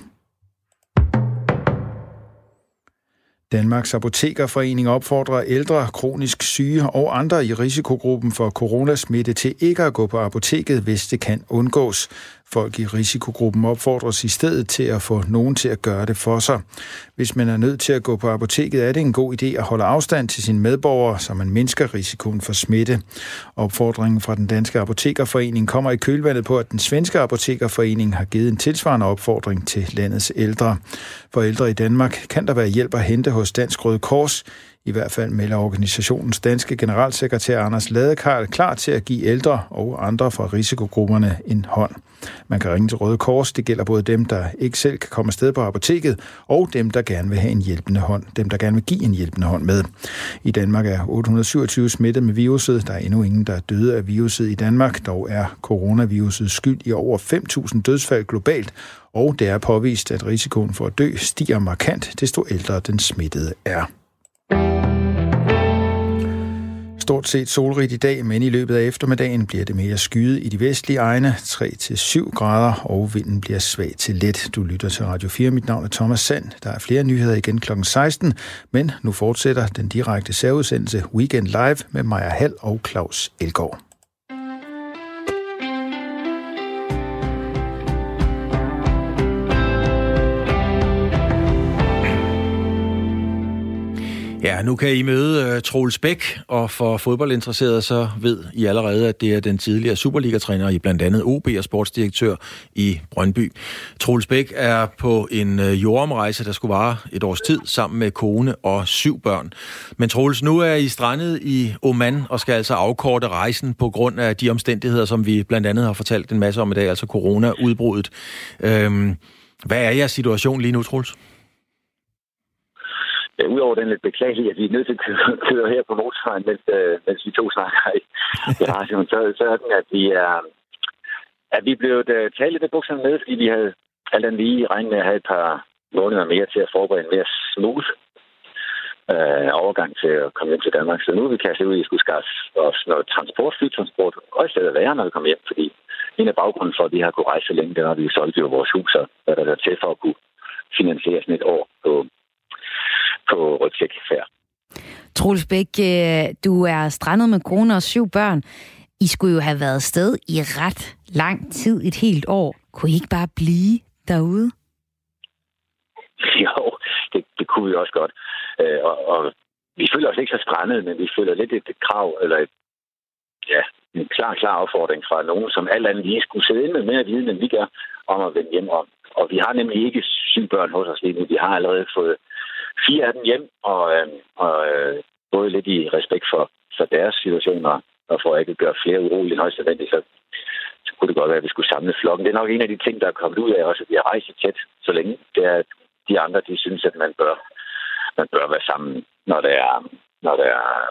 Danmarks Apotekerforening opfordrer ældre, kronisk syge og andre i risikogruppen for coronasmitte til ikke at gå på apoteket, hvis det kan undgås. Folk i risikogruppen opfordres i stedet til at få nogen til at gøre det for sig. Hvis man er nødt til at gå på apoteket, er det en god idé at holde afstand til sine medborgere, så man mindsker risikoen for smitte. Opfordringen fra den danske apotekerforening kommer i kølvandet på, at den svenske apotekerforening har givet en tilsvarende opfordring til landets ældre. For ældre i Danmark kan der være hjælp at hente hos Dansk Røde Kors. I hvert fald melder organisationens danske generalsekretær Anders Ladekarl klar til at give ældre og andre fra risikogrupperne en hånd. Man kan ringe til Røde Kors. Det gælder både dem, der ikke selv kan komme afsted på apoteket, og dem, der gerne vil have en hjælpende hånd. Dem, der gerne vil give en hjælpende hånd med. I Danmark er 827 smittet med viruset. Der er endnu ingen, der er døde af viruset i Danmark. Dog er coronaviruset skyld i over 5.000 dødsfald globalt, og det er påvist, at risikoen for at dø stiger markant, desto ældre den smittede er. Stort set solrigt i dag, men i løbet af eftermiddagen bliver det mere skyet i de vestlige egne, 3-7 grader, og vinden bliver svag til let. Du lytter til Radio 4. Mit navn er Thomas Sand. Der er flere nyheder igen kl. 16, men nu fortsætter den direkte særudsendelse Weekend Live med Maja Hall og Claus Elgaard. Ja, nu kan I møde uh, Troels Bæk, og for fodboldinteresserede så ved I allerede, at det er den tidligere Superliga-træner i blandt andet OB og sportsdirektør i Brøndby. Troels Bæk er på en uh, jordomrejse, der skulle vare et års tid, sammen med kone og syv børn. Men Troels, nu er I strandet i Oman og skal altså afkorte rejsen på grund af de omstændigheder, som vi blandt andet har fortalt en masse om i dag, altså corona-udbruddet. Øhm, hvad er jeres situation lige nu, Troels? Ja, øh, Udover den lidt beklagelige, at vi er nødt til at køre, køre her på motorvejen, mens, øh, mens vi to snakker i, i radioen, så, så er den, at vi er, at vi blev uh, øh, talt lidt af bukserne med, fordi vi havde alt andet lige regnet med at have et par måneder mere til at forberede en mere smooth øh, overgang til at komme hjem til Danmark. Så nu er vi kastet ud i at skulle skaffe os noget transport, flytransport, og i stedet være, når vi kommer hjem, fordi en af baggrunden for, at vi har kunnet rejse så længe, det var, at vi solgte jo vores hus, og hvad der er til for at kunne finansiere sådan et år på, på rygsækfærd. Troels Bæk, øh, du er strandet med kone og syv børn. I skulle jo have været sted i ret lang tid, et helt år. Kunne I ikke bare blive derude? Jo, det, det kunne vi også godt. Øh, og, og vi føler os ikke så strandet, men vi føler lidt et, et krav, eller et, ja, en klar, klar opfordring fra nogen, som alt andet lige skulle sidde inde med mere viden, end vi gør, om at vende hjem om. Og vi har nemlig ikke syv børn hos os lige nu. Vi har allerede fået fire af dem hjem, og, øh, og øh, både lidt i respekt for, for deres situationer, og for at ikke gøre flere urolige end højst nødvendigt, så, så kunne det godt være, at vi skulle samle flokken. Det er nok en af de ting, der er kommet ud af også, at vi har rejst tæt så længe. Det er, at de andre, de synes, at man bør, man bør være sammen, når der er, når der er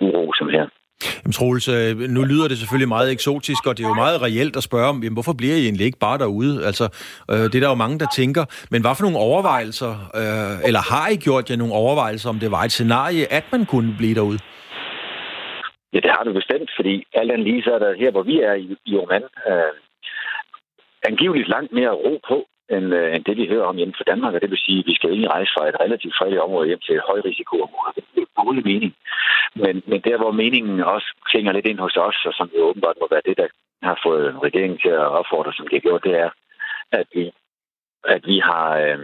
uro som her. Jamen, Troels, øh, nu lyder det selvfølgelig meget eksotisk, og det er jo meget reelt at spørge om, jamen, hvorfor bliver I egentlig ikke bare derude? Altså, øh, det er der jo mange, der tænker. Men hvad for nogle overvejelser, øh, eller har I gjort jer nogle overvejelser, om det var et scenarie, at man kunne blive derude? Ja, det har du bestemt, fordi alt andet lige så er der her, hvor vi er i, i Oman, øh, angiveligt langt mere ro på, end, øh, end det, vi hører om hjemme fra Danmark. Og det vil sige, at vi skal egentlig rejse fra et relativt fredeligt område hjem til et højrisikoområde. Det er dårlig mening. Men, men der, hvor meningen også klinger lidt ind hos os, og som jo åbenbart må være det, der har fået regeringen til at opfordre, som det har gjort, det er, at vi, at vi har øh,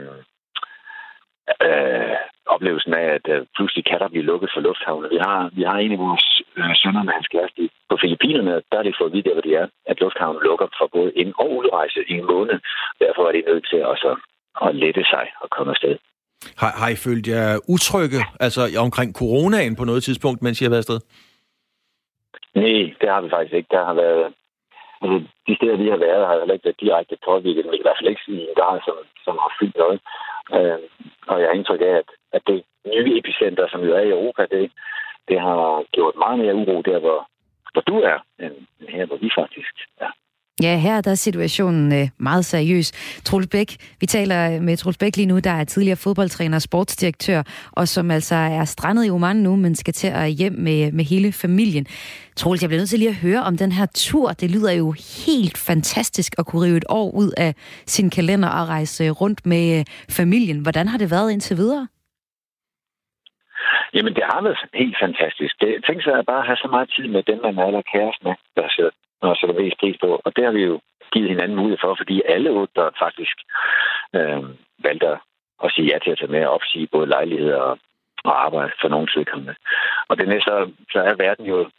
øh, oplevelsen af, at øh, pludselig kan der blive lukket for lufthavne. Vi har, vi har en af vores øh, sønner med hans kæreste på Filippinerne, der er det fået vidt, hvor de er, at lufthavnen lukker for både ind- og udrejse i en måned. Derfor er de nødt til også at lette sig og komme afsted. Har, har I følt jer utrygge altså omkring coronaen på noget tidspunkt, mens I har været afsted? Nej, det har vi faktisk ikke. Der har været... Altså, de steder, vi har været, har heller ikke været direkte påvirket, men i hvert fald ikke i en grad, som, som har fyldt noget. Øh, og jeg har indtryk af, at, at det nye epicenter, som jo er i Europa, det, det har gjort meget mere uro der, hvor, hvor du er, end, end her, hvor vi faktisk er. Ja, her der er situationen øh, meget seriøs. Troels Bæk, vi taler med Troels Bæk lige nu, der er tidligere fodboldtræner og sportsdirektør, og som altså er strandet i Oman nu, men skal til at hjem med, med hele familien. Troels, jeg bliver nødt til lige at høre om den her tur. Det lyder jo helt fantastisk at kunne rive et år ud af sin kalender og rejse øh, rundt med øh, familien. Hvordan har det været indtil videre? Jamen, det har været helt fantastisk. Det, tænk sig at bare have så meget tid med den, man er kæreste med, der sidder og sætter mest pris på. Og det har vi jo givet hinanden mulighed for, fordi alle otte faktisk øh, valgte at sige ja til at tage med og opsige både lejligheder og, og arbejde for nogle tidkommende. Og det næste, så er verden jo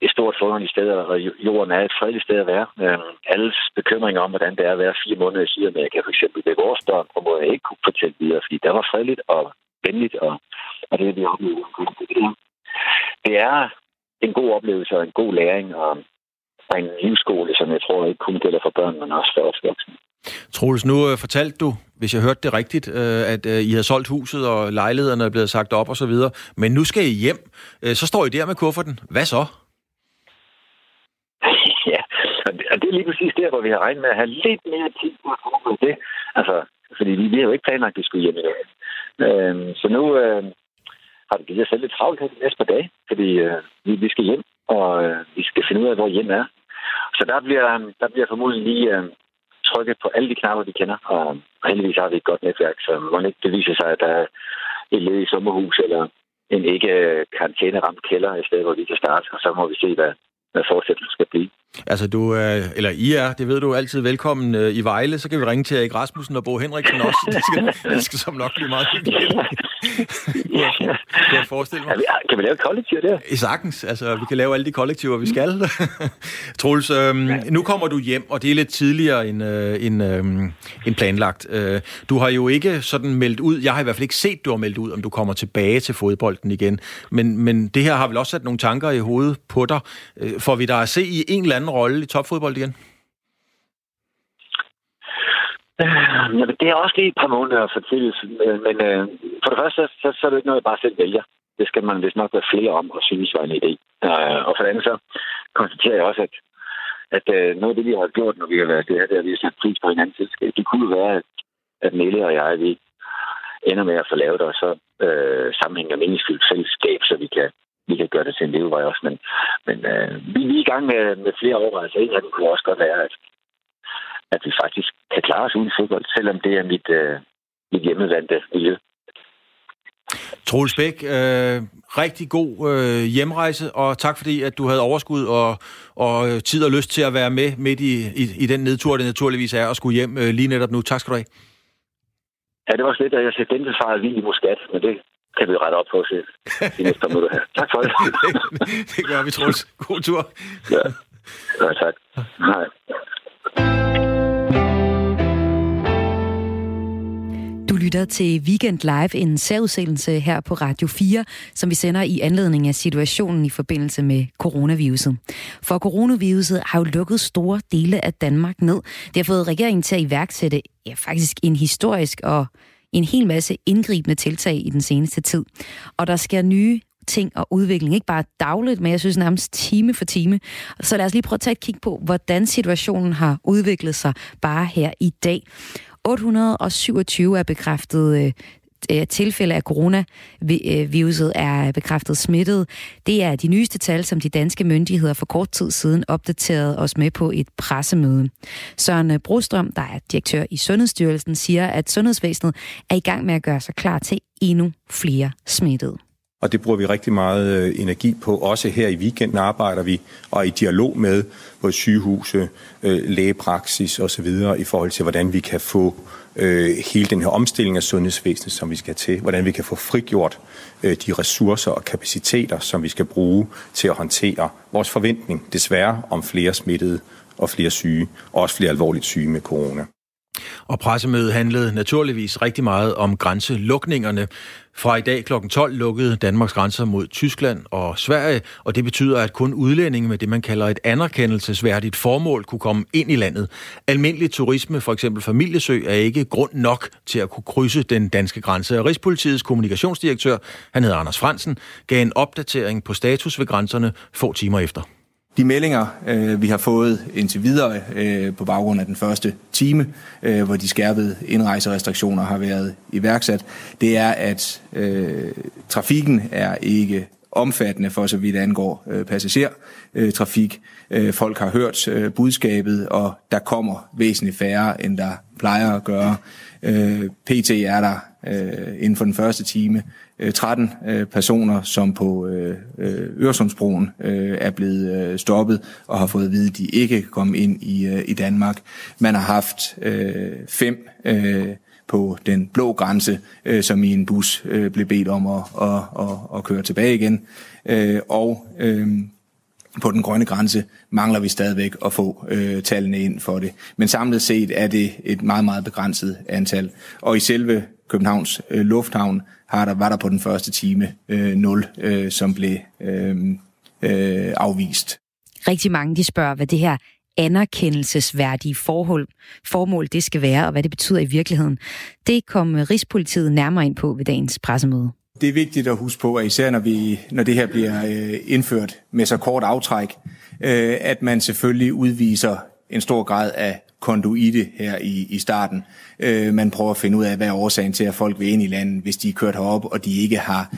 et stort forunderligt sted, og jorden er et fredeligt sted at være. Øh, alles bekymringer om, hvordan det er at være fire måneder i Sydamerika, for eksempel ved vores børn, og må jeg ikke kunne fortælle videre, fordi der var fredeligt og venligt, og, og det er det, vi oplevet. Det er en god oplevelse og en god læring, og en livsskole, som jeg tror ikke kun gælder for børn, men også for os voksne. Troels, nu uh, fortalte du, hvis jeg hørte det rigtigt, uh, at uh, I har solgt huset, og lejlighederne er blevet sagt op og så videre. Men nu skal I hjem. Uh, så står I der med kufferten. Hvad så? ja, og det er lige præcis der, hvor vi har regnet med at have lidt mere tid på at med det. Altså, fordi vi, vi har jo ikke planlagt, at vi skulle hjem i dag. Uh, så nu uh, har det givet os selv lidt travlt her de næste par dage, fordi øh, vi, vi skal hjem, og øh, vi skal finde ud af, hvor hjem er. Så der bliver, der bliver formodentlig lige øh, trykket på alle de knapper, vi kender, og, og heldigvis har vi et godt netværk, så må ikke det viser sig, at der er et led i sommerhus eller en ikke karantæne-ramt kælder et sted, hvor vi kan starte, og så må vi se, hvad, hvad fortsættelsen skal blive. Altså, du er, eller I er, det ved du, altid velkommen øh, i Vejle. Så kan vi ringe til Erik Rasmussen og Bo Henriksen også. Det skal, det skal som nok blive meget hyggeligt. Kan jeg forestille mig? Ja, kan vi lave et kollektiv der? I sagtens. Altså, vi kan lave alle de kollektiver, vi skal. Troels, øhm, ja. nu kommer du hjem, og det er lidt tidligere end, øh, end, øh, end planlagt. Øh, du har jo ikke sådan meldt ud, jeg har i hvert fald ikke set, du har meldt ud, om du kommer tilbage til fodbolden igen. Men, men det her har vel også sat nogle tanker i hovedet på dig. Øh, får vi dig at se i en eller anden rolle i topfodbold igen? Øh, Jamen, det er også lige et par måneder for tidligt, men øh, for det første, så, så er det ikke noget, jeg bare selv vælger. Det skal man vist nok være flere om og synes var en idé. Øh, og for det andet så konstaterer jeg også, at, at øh, noget af det, vi har gjort, når vi har været det her, det er, at vi har sat pris på hinanden selskab. Det kunne være, at, at Mille og jeg, vi ender med at få lavet og så øh, sammenhængende meningsfyldt fællesskab, så vi kan vi kan gøre det til en levevej også. Men, men øh, vi er i gang med, med flere overvejelser. Altså en af dem kunne også godt være, at, at vi faktisk kan klare os uden fodbold, selvom det er mit, øh, mit hjemmevandte miljø. Troels Bæk, øh, rigtig god øh, hjemrejse, og tak fordi, at du havde overskud og, og tid og lyst til at være med midt i, i, i den nedtur, det naturligvis er at skulle hjem øh, lige netop nu. Tak skal du have. Ja, det var lidt, at jeg sagde gentilfaret lige i Muskat, men det kan vi rette op på til de næste minutter her. Tak for det. det gør vi, Troels. God tur. Ja, ja tak. Hej. Lytter til Weekend Live, en særudsendelse her på Radio 4, som vi sender i anledning af situationen i forbindelse med coronaviruset. For coronaviruset har jo lukket store dele af Danmark ned. Det har fået regeringen til at iværksætte ja, faktisk en historisk og en hel masse indgribende tiltag i den seneste tid. Og der sker nye ting og udvikling, ikke bare dagligt, men jeg synes nærmest time for time. Så lad os lige prøve at tage et kig på, hvordan situationen har udviklet sig bare her i dag. 827 er bekræftet øh, tilfælde af coronaviruset øh, er bekræftet smittet. Det er de nyeste tal, som de danske myndigheder for kort tid siden opdaterede os med på et pressemøde. Søren Brostrøm, der er direktør i Sundhedsstyrelsen, siger, at sundhedsvæsenet er i gang med at gøre sig klar til endnu flere smittede. Og det bruger vi rigtig meget øh, energi på. Også her i weekenden arbejder vi og i dialog med både sygehuse, øh, lægepraksis osv. i forhold til, hvordan vi kan få øh, hele den her omstilling af sundhedsvæsenet, som vi skal til. Hvordan vi kan få frigjort de ressourcer og kapaciteter, som vi skal bruge til at håndtere vores forventning, desværre, om flere smittede og flere syge, og også flere alvorligt syge med corona. Og pressemødet handlede naturligvis rigtig meget om grænselukningerne. Fra i dag kl. 12 lukkede Danmarks grænser mod Tyskland og Sverige, og det betyder, at kun udlændinge med det, man kalder et anerkendelsesværdigt formål, kunne komme ind i landet. Almindelig turisme, for eksempel familiesøg, er ikke grund nok til at kunne krydse den danske grænse. Og Rigspolitiets kommunikationsdirektør, han hedder Anders Fransen, gav en opdatering på status ved grænserne få timer efter. De meldinger, øh, vi har fået indtil videre øh, på baggrund af den første time, øh, hvor de skærpede indrejserestriktioner har været iværksat, det er, at øh, trafikken er ikke omfattende for så vidt angår øh, passagertrafik. Øh, folk har hørt øh, budskabet, og der kommer væsentligt færre, end der plejer at gøre. Øh, PT er der øh, inden for den første time øh, 13 øh, personer, som på øh, øh, Øresundsbroen øh, er blevet øh, stoppet og har fået at vide, at de ikke kan komme ind i, i Danmark. Man har haft fem på den blå grænse, øh, som i en bus øh, blev bedt om at, at, at, at køre tilbage igen. Øh, og på den grønne grænse mangler vi stadigvæk at få øh, tallene ind for det. Men samlet set er det et meget, meget begrænset antal. Og i selve Københavns øh, Lufthavn har der, var der på den første time øh, 0, øh, som blev øh, øh, afvist. Rigtig mange de spørger, hvad det her anerkendelsesværdige forhold, formål det skal være, og hvad det betyder i virkeligheden. Det kom Rigspolitiet nærmere ind på ved dagens pressemøde. Det er vigtigt at huske på, at især når, vi, når det her bliver øh, indført med så kort aftræk, øh, at man selvfølgelig udviser en stor grad af konduite her i, i starten. Øh, man prøver at finde ud af, hvad er årsagen til, at folk vil ind i landet, hvis de er kørt herop, og de ikke har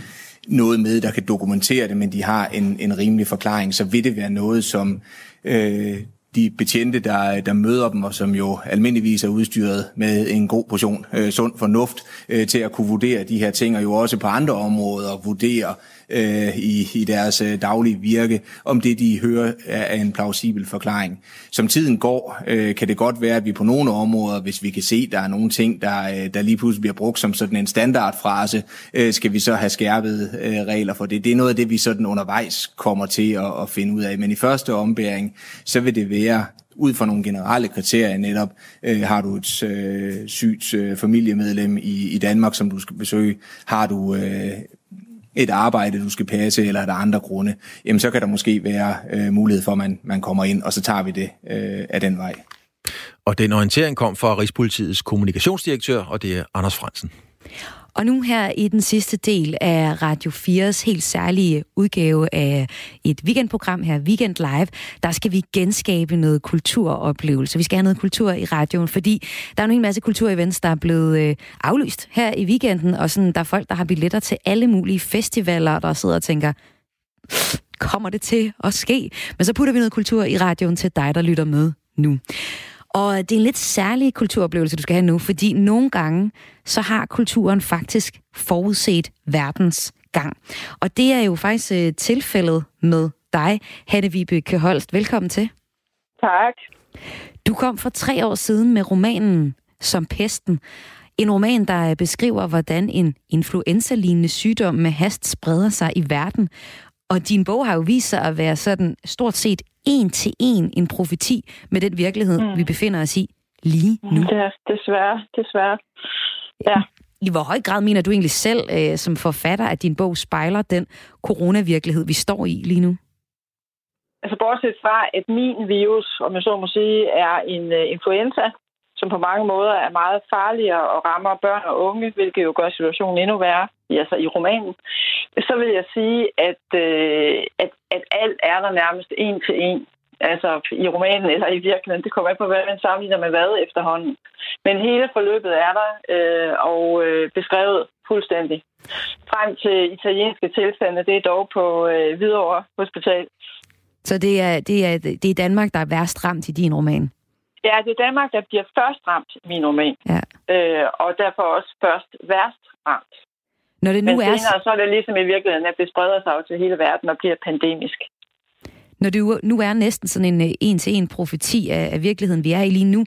noget med, der kan dokumentere det, men de har en, en rimelig forklaring, så vil det være noget, som øh, de betjente, der, der møder dem, og som jo almindeligvis er udstyret med en god portion øh, sund fornuft øh, til at kunne vurdere de her ting, og jo også på andre områder vurdere øh, i, i deres øh, daglige virke, om det, de hører, er en plausibel forklaring. Som tiden går, øh, kan det godt være, at vi på nogle områder, hvis vi kan se, der er nogle ting, der, øh, der lige pludselig bliver brugt som sådan en standardfrase, øh, skal vi så have skærpet øh, regler for det. Det er noget af det, vi sådan undervejs kommer til at, at finde ud af. Men i første ombæring, så vil det være ud fra nogle generelle kriterier netop, øh, har du et øh, sygt øh, familiemedlem i, i Danmark, som du skal besøge, har du øh, et arbejde, du skal passe, eller er der andre grunde, jamen så kan der måske være øh, mulighed for, at man, man kommer ind, og så tager vi det øh, af den vej. Og den orientering kom fra Rigspolitiets kommunikationsdirektør, og det er Anders Fransen. Og nu her i den sidste del af Radio 4's helt særlige udgave af et weekendprogram her, Weekend Live, der skal vi genskabe noget kulturoplevelse. Vi skal have noget kultur i radioen, fordi der er en masse kulturevents, der er blevet øh, aflyst her i weekenden, og sådan, der er folk, der har billetter til alle mulige festivaler, der sidder og tænker, kommer det til at ske? Men så putter vi noget kultur i radioen til dig, der lytter med nu. Og det er en lidt særlig kulturoplevelse, du skal have nu, fordi nogle gange, så har kulturen faktisk forudset verdens gang. Og det er jo faktisk uh, tilfældet med dig, Hanne Vibeke Holst. Velkommen til. Tak. Du kom for tre år siden med romanen Som Pesten. En roman, der beskriver, hvordan en influenza-lignende sygdom med hast spreder sig i verden. Og din bog har jo vist sig at være sådan stort set en til en en profeti med den virkelighed, mm. vi befinder os i lige nu. Det er desværre, desværre. Ja. I hvor høj grad mener du egentlig selv øh, som forfatter, at din bog spejler den coronavirkelighed, vi står i lige nu? Altså bortset fra, at min virus, om jeg så må sige, er en uh, influenza, som på mange måder er meget farligere og rammer børn og unge, hvilket jo gør situationen endnu værre, altså i romanen, så vil jeg sige, at, øh, at, at alt er der nærmest en til en. Altså i romanen eller i virkeligheden. Det kommer an på, hvad man sammenligner med hvad efterhånden. Men hele forløbet er der øh, og øh, beskrevet fuldstændig. Frem til italienske tilstande, det er dog på øh, Hvidovre Hospital. Så det er, det, er, det er Danmark, der er værst ramt i din roman? Ja, det er Danmark, der bliver først ramt i min roman. Ja. Øh, og derfor også først værst ramt. Når det nu Men er... senere, så er det ligesom i virkeligheden, at det spreder sig til hele verden og bliver pandemisk. Når du nu er næsten sådan en øh, en-til-en profeti af, af virkeligheden, vi er i lige nu,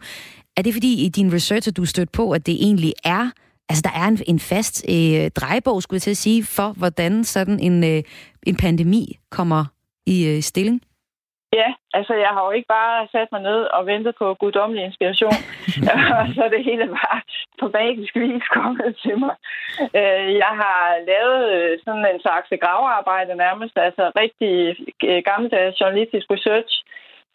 er det fordi i din research, at du stødt på, at det egentlig er Altså, der er en, en fast øh, drejebog, skulle jeg til at sige, for hvordan sådan en, øh, en pandemi kommer i øh, stilling? Ja, altså jeg har jo ikke bare sat mig ned og ventet på guddommelig inspiration, og så det hele bare på magisk vis kommet til mig. Øh, jeg har lavet øh, sådan en slags gravearbejde nærmest, altså rigtig øh, gammeldags journalistisk research,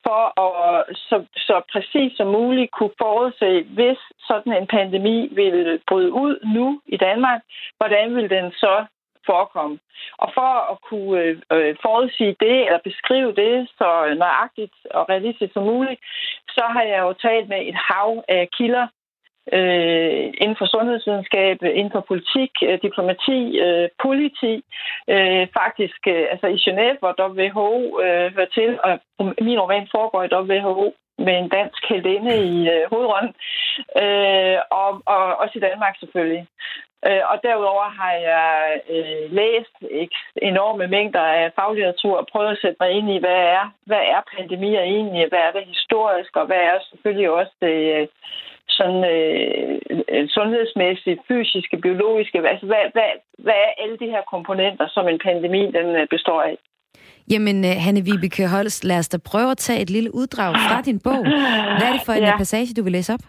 for at så, så præcis som muligt kunne forudse, hvis sådan en pandemi ville bryde ud nu i Danmark, hvordan vil den så forekomme. Og for at kunne øh, øh, forudsige det, eller beskrive det så nøjagtigt og realistisk som muligt, så har jeg jo talt med et hav af kilder øh, inden for sundhedsvidenskab, inden for politik, øh, diplomati, øh, politi. Øh, faktisk, øh, altså i Genève, hvor WHO øh, hører til, og min roman foregår i WHO, med en dansk heldinde i øh, hovedrunden, øh, og, og også i Danmark selvfølgelig. Øh, og derudover har jeg øh, læst enorme mængder af faglitteratur og prøvet at sætte mig ind i, hvad er, hvad er pandemier egentlig, hvad er det historisk, og hvad er selvfølgelig også det øh, sådan, øh, sundhedsmæssige, fysiske, biologiske, altså hvad, hvad, hvad er alle de her komponenter, som en pandemi den øh, består af? Jamen, Hanne Vibeke Holst, lad os da prøve at tage et lille uddrag fra din bog. Hvad er det for en ja. passage, du vil læse op?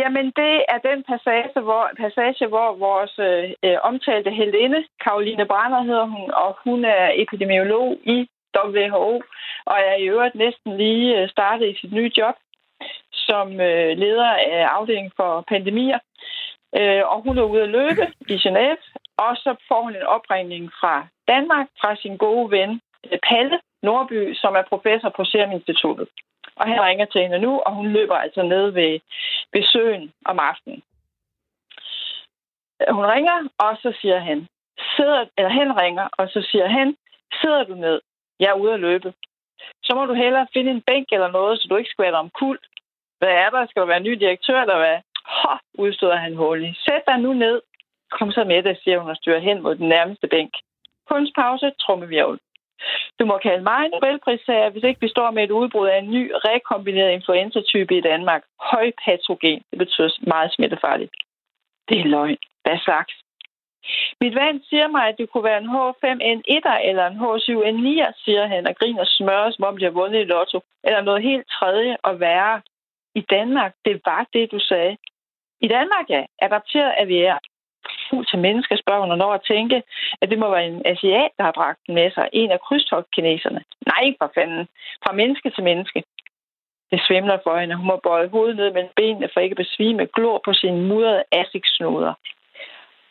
Jamen, det er den passage, hvor, passage, hvor vores øh, øh omtalte heldinde, Karoline Brander hedder hun, og hun er epidemiolog i WHO, og er i øvrigt næsten lige øh, startet i sit nye job som øh, leder af afdelingen for pandemier. Øh, og hun er ude at løbe i Genève, og så får hun en opringning fra Danmark, fra sin gode ven øh, Palle Nordby, som er professor på Serum Instituttet. Og han ringer til hende nu, og hun løber altså ned ved, ved søen om aftenen. Hun ringer, og så siger han, sidder, eller han ringer, og så siger han, sidder du ned? Jeg er ude at løbe. Så må du hellere finde en bænk eller noget, så du ikke skvatter om kul. Hvad er der? Skal du være ny direktør, eller hvad? Hå, udstøder han hurtigt. Sæt dig nu ned. Kom så med det, siger hun og styrer hen mod den nærmeste bænk. Kunstpause, trummevirvel. Du må kalde mig en Nobelprisager, hvis ikke vi står med et udbrud af en ny rekombineret influenzatype i Danmark. Højpatogen. Det betyder meget smittefarligt. Det er løgn. Hvad slags? Mit vand siger mig, at det kunne være en H5N1 eller en H7N9, siger han og griner smør, som om de har vundet i lotto. Eller noget helt tredje og værre. I Danmark, det var det, du sagde. I Danmark, ja, adapteret af vi fugl til menneske, spørger hun når at tænke, at det må være en asiat, der har bragt den med sig. En af krydstogtkineserne. Nej, for fanden. Fra menneske til menneske. Det svimler for hende. Hun må bøje hovedet ned mellem benene for ikke at besvime, glor på sine mudrede asiksnoder.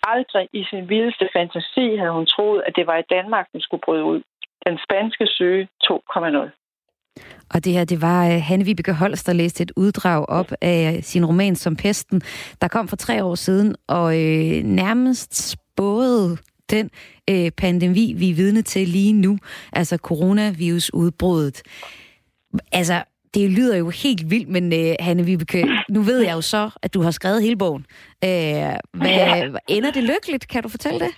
Aldrig i sin vildeste fantasi havde hun troet, at det var i Danmark, den skulle bryde ud. Den spanske søge 2,0. Og det her, det var uh, Hanne Vibeke Holst, der læste et uddrag op af sin roman Som Pesten, der kom for tre år siden, og øh, nærmest spåede den øh, pandemi, vi er vidne til lige nu, altså coronavirusudbruddet. Altså, det lyder jo helt vildt, men uh, Hanne Vibeke, nu ved jeg jo så, at du har skrevet hele bogen. Uh, hvad, ja. Ender det lykkeligt? Kan du fortælle det?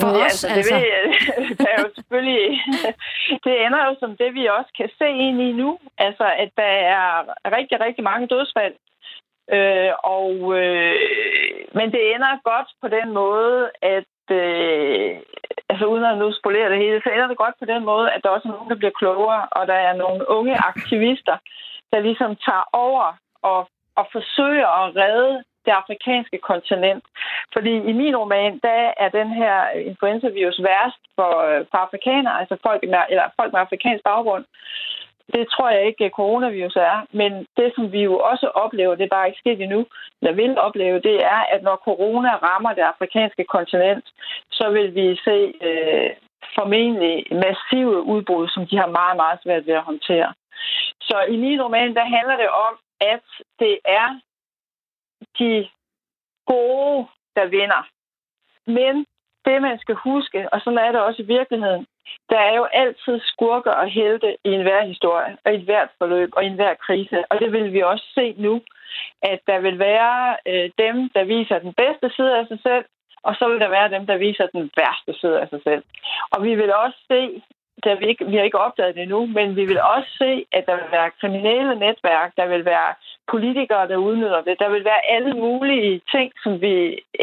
For ja, os, altså. Det, ved, det er jo selvfølgelig... det ender jo som det, vi også kan se ind i nu. Altså, at der er rigtig, rigtig mange dødsfald. Øh, og, øh, men det ender godt på den måde, at øh, altså uden at nu spolere det hele, så ender det godt på den måde, at der også er nogen, der bliver klogere, og der er nogle unge aktivister, der ligesom tager over og, og forsøger at redde det afrikanske kontinent. Fordi i min roman, der er den her influenza-virus værst for, øh, for afrikanere, altså folk med, eller folk med afrikansk baggrund. Det tror jeg ikke, at coronavirus er. Men det, som vi jo også oplever, det er bare ikke sket endnu, eller vil opleve, det er, at når corona rammer det afrikanske kontinent, så vil vi se øh, formentlig massive udbrud, som de har meget, meget svært ved at håndtere. Så i min roman, der handler det om, at det er de gode, der vinder. Men det, man skal huske, og sådan er det også i virkeligheden, der er jo altid skurker og helte i enhver historie, og i hvert forløb, og i enhver krise. Og det vil vi også se nu, at der vil være øh, dem, der viser den bedste side af sig selv, og så vil der være dem, der viser den værste side af sig selv. Og vi vil også se der vi, ikke, vi har ikke opdaget det endnu, men vi vil også se, at der vil være kriminelle netværk, der vil være politikere, der udnytter det. Der vil være alle mulige ting, som vi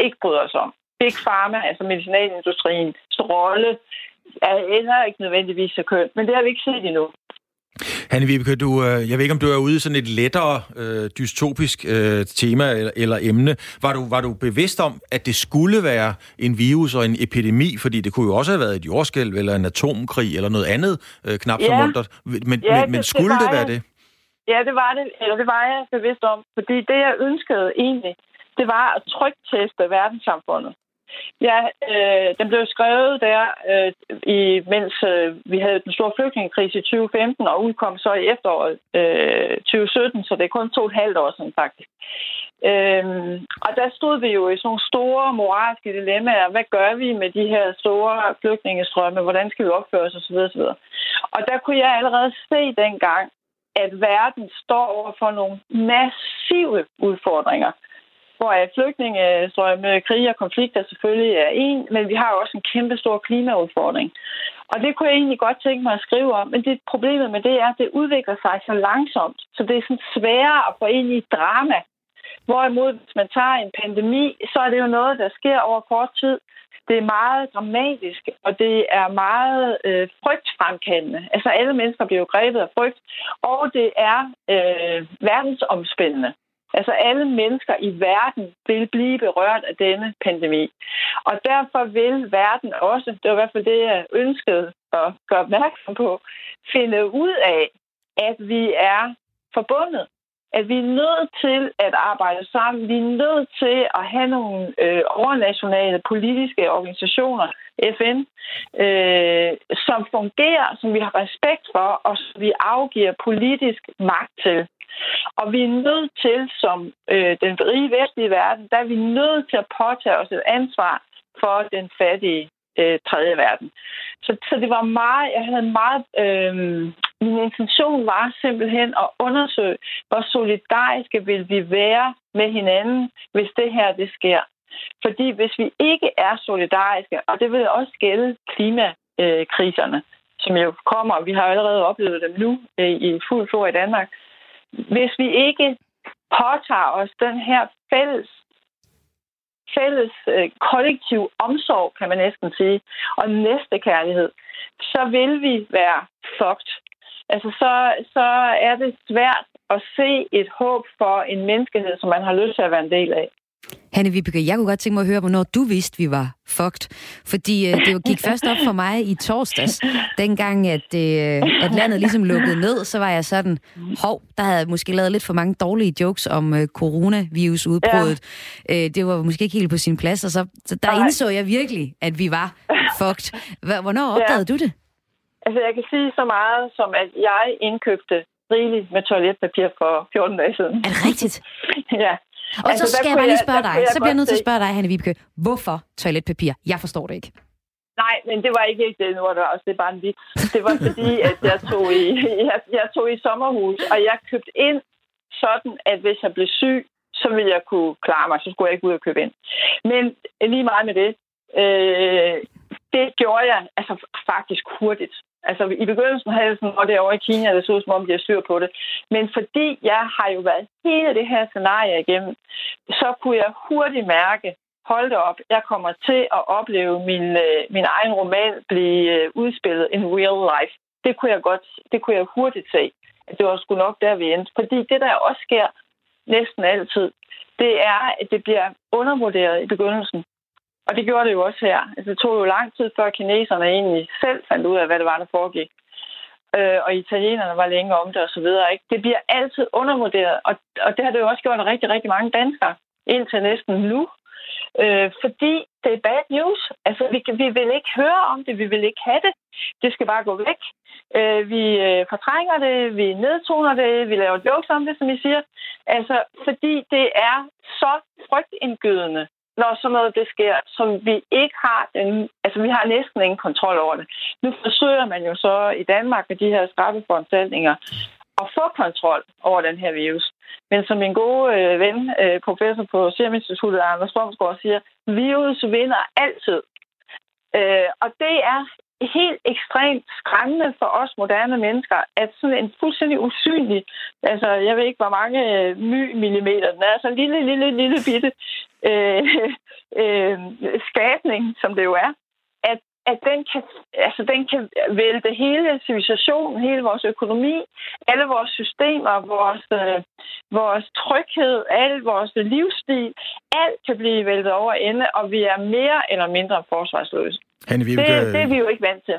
ikke bryder os om. Big Pharma, altså medicinalindustriens rolle, er ender ikke nødvendigvis så kønt, men det har vi ikke set endnu. Hanne Vibeke, du, øh, jeg ved ikke, om du er ude i sådan et lettere øh, dystopisk øh, tema eller, eller emne. Var du, var du bevidst om, at det skulle være en virus og en epidemi? Fordi det kunne jo også have været et jordskælv eller en atomkrig eller noget andet øh, knap ja. så muntert. Men, ja, men, men skulle det, det være det? Ja, det var det. Eller det var jeg bevidst om. Fordi det, jeg ønskede egentlig, det var at trygteste verdenssamfundet. Ja, øh, den blev skrevet der, øh, i, mens øh, vi havde den store flygtningekrise i 2015, og udkom så i efteråret øh, 2017, så det er kun to og et halvt år siden faktisk. Øh, og der stod vi jo i sådan nogle store moralske dilemmaer. Hvad gør vi med de her store flygtningestrømme? Hvordan skal vi opføre os osv. osv. Og der kunne jeg allerede se dengang, at verden står over for nogle massive udfordringer hvor øh, flygtningestrømme, krig og konflikter selvfølgelig er en, men vi har også en kæmpe stor klimaudfordring. Og det kunne jeg egentlig godt tænke mig at skrive om, men det problemet med det er, at det udvikler sig så langsomt, så det er sådan sværere at få ind i drama. Hvorimod, hvis man tager en pandemi, så er det jo noget, der sker over kort tid. Det er meget dramatisk, og det er meget øh, frygtfremkaldende. Altså alle mennesker bliver jo grebet af frygt, og det er øh, verdensomspændende. Altså alle mennesker i verden vil blive berørt af denne pandemi. Og derfor vil verden også, det var i hvert fald det, jeg ønskede at gøre opmærksom på, finde ud af, at vi er forbundet. At vi er nødt til at arbejde sammen. Vi er nødt til at have nogle øh, overnationale politiske organisationer, FN, øh, som fungerer, som vi har respekt for, og som vi afgiver politisk magt til. Og vi er nødt til, som øh, den rige vestlige verden, der er vi nødt til at påtage os et ansvar for den fattige øh, tredje verden. Så, så det var meget, jeg havde meget, øh, min intention var simpelthen at undersøge, hvor solidariske vil vi være med hinanden, hvis det her det sker. Fordi hvis vi ikke er solidariske, og det vil også gælde klimakriserne, øh, som jo kommer, og vi har allerede oplevet dem nu øh, i fuld flor i Danmark. Hvis vi ikke påtager os den her fælles fælles øh, kollektiv omsorg, kan man næsten sige, og næste kærlighed, så vil vi være fucked. Altså, så, så er det svært at se et håb for en menneskehed, som man har lyst til at være en del af. Hanne Vibeke, jeg kunne godt tænke mig at høre, hvornår du vidste, vi var fucked. Fordi øh, det gik først op for mig i torsdags, dengang at, øh, at landet ligesom lukkede ned, så var jeg sådan, hov, der havde jeg måske lavet lidt for mange dårlige jokes om øh, coronavirusudbruddet. Ja. Øh, det var måske ikke helt på sin plads, og så, så der Nej. indså jeg virkelig, at vi var fucked. Hvornår opdagede ja. du det? Altså, jeg kan sige så meget, som at jeg indkøbte rigeligt med toiletpapir for 14 dage siden. Er det rigtigt? ja. Og altså, så skal jeg bare lige spørge dig, så bliver jeg nødt til at spørge dig, Hanne Vibeke, hvorfor toiletpapir? Jeg forstår det ikke. Nej, men det var ikke det nu, det var også det bare en vits. Det var fordi, at jeg tog, i, jeg, jeg tog i sommerhus, og jeg købte ind sådan, at hvis jeg blev syg, så ville jeg kunne klare mig, så skulle jeg ikke ud og købe ind. Men lige meget med det, øh, det gjorde jeg altså faktisk hurtigt. Altså i begyndelsen havde jeg sådan, og det over i Kina, det så ud som om, de har styr på det. Men fordi jeg har jo været hele det her scenarie igennem, så kunne jeg hurtigt mærke, hold det op, jeg kommer til at opleve min, øh, min egen roman blive øh, udspillet in real life. Det kunne jeg godt, det kunne jeg hurtigt se. At det var sgu nok der, vi endte. Fordi det, der også sker næsten altid, det er, at det bliver undervurderet i begyndelsen. Og det gjorde det jo også her. Altså, det tog jo lang tid, før kineserne egentlig selv fandt ud af, hvad det var, der foregik. Øh, og italienerne var længe om det og så videre. Ikke? Det bliver altid undervurderet, og, og det har det jo også gjort rigtig, rigtig mange danskere indtil næsten nu. Øh, fordi det er bad news. Altså, vi, vi vil ikke høre om det, vi vil ikke have det. Det skal bare gå væk. Øh, vi øh, fortrænger det, vi nedtoner det, vi laver jokes om det, som I siger. Altså, fordi det er så frygtindgydende når sådan noget det sker, som vi ikke har den, altså vi har næsten ingen kontrol over det. Nu forsøger man jo så i Danmark med de her straffeforanstaltninger at få kontrol over den her virus. Men som min gode øh, ven, øh, professor på Serum Instituttet, Anders Bomsgaard, siger, virus vinder altid. Øh, og det er helt ekstremt skræmmende for os moderne mennesker, at sådan en fuldstændig usynlig, altså jeg ved ikke, hvor mange øh, my millimeter, den er altså en lille, lille, lille bitte øh, øh, skabning, som det jo er, at, at den, kan, altså, den kan vælte hele civilisationen, hele vores økonomi, alle vores systemer, vores, øh, vores tryghed, al vores livsstil, alt kan blive væltet over ende, og vi er mere eller mindre forsvarsløse. Hanne Vibeke, det, det er vi jo ikke vant til.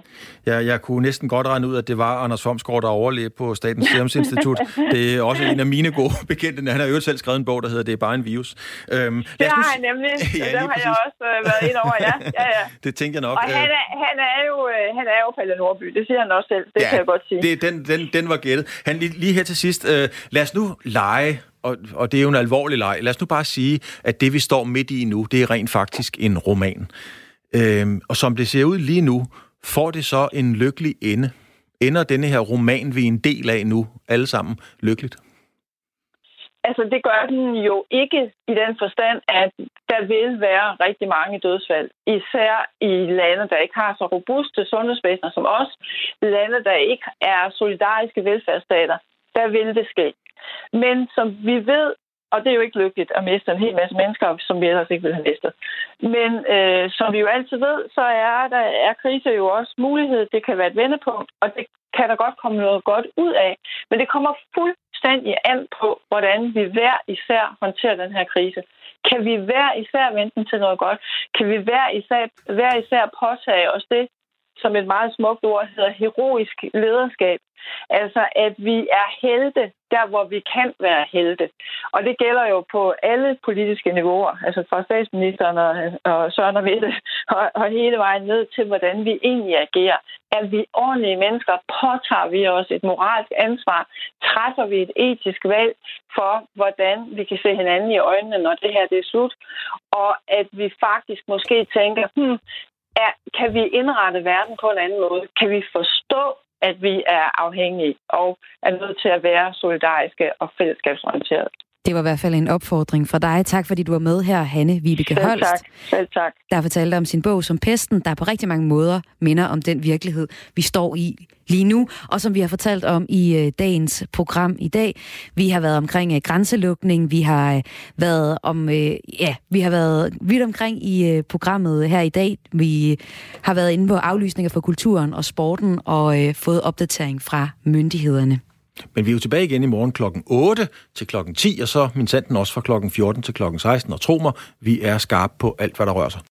Ja, jeg kunne næsten godt regne ud, at det var Anders Fomsgaard, der overlevede på Statens Serum Institut. det er også en af mine gode bekendte. Han har jo selv skrevet en bog, der hedder Det er bare en virus. Øhm, det har han nemlig. ja, det har jeg også øh, været ind over, ja. ja, ja. det tænker jeg nok. Og han er, han er jo, øh, han er jo Palle Nordby, det siger han også selv. Det ja, kan jeg godt sige. Det, den, den, den var gættet. Han, lige, lige her til sidst, øh, lad os nu lege og, og det er jo en alvorlig leg. Lad os nu bare sige, at det vi står midt i nu, det er rent faktisk en roman. Øhm, og som det ser ud lige nu, får det så en lykkelig ende? Ender denne her roman, vi er en del af nu, alle sammen lykkeligt? Altså, det gør den jo ikke i den forstand, at der vil være rigtig mange dødsfald. Især i lande, der ikke har så robuste sundhedsvæsener som os. Lande, der ikke er solidariske velfærdsstater. Der vil det ske. Men som vi ved, og det er jo ikke lykkeligt at miste en hel masse mennesker, som vi ellers ikke ville have mistet. Men øh, som vi jo altid ved, så er, der, er kriser jo også mulighed. Det kan være et vendepunkt, og det kan der godt komme noget godt ud af. Men det kommer fuldstændig an på, hvordan vi hver især håndterer den her krise. Kan vi hver især vente til noget godt? Kan vi hver især, hver især påtage os det, som et meget smukt ord hedder heroisk lederskab. Altså, at vi er helte der, hvor vi kan være helte. Og det gælder jo på alle politiske niveauer, altså fra statsministeren og, og Søren og Mette, og, og hele vejen ned til, hvordan vi egentlig agerer. Er vi ordentlige mennesker? Påtager vi os et moralsk ansvar? Træffer vi et etisk valg for, hvordan vi kan se hinanden i øjnene, når det her det er slut? Og at vi faktisk måske tænker, hmm, er, kan vi indrette verden på en anden måde? Kan vi forstå at vi er afhængige og er nødt til at være solidariske og fællesskabsorienterede. Det var i hvert fald en opfordring fra dig. Tak fordi du var med her, Hanne Vibeke Selv Holst. tak. Selv tak. Der fortalte om sin bog som Pesten, der på rigtig mange måder minder om den virkelighed, vi står i lige nu, og som vi har fortalt om i øh, dagens program i dag. Vi har været omkring øh, grænselukning, vi har øh, været om ja, vi har været vidt omkring i programmet her i dag. Vi har været inde på aflysninger for kulturen og sporten og fået opdatering fra myndighederne. Men vi er jo tilbage igen i morgen klokken 8 til klokken 10, og så min sanden også fra klokken 14 til klokken 16. Og tro mig, vi er skarpe på alt, hvad der rører sig.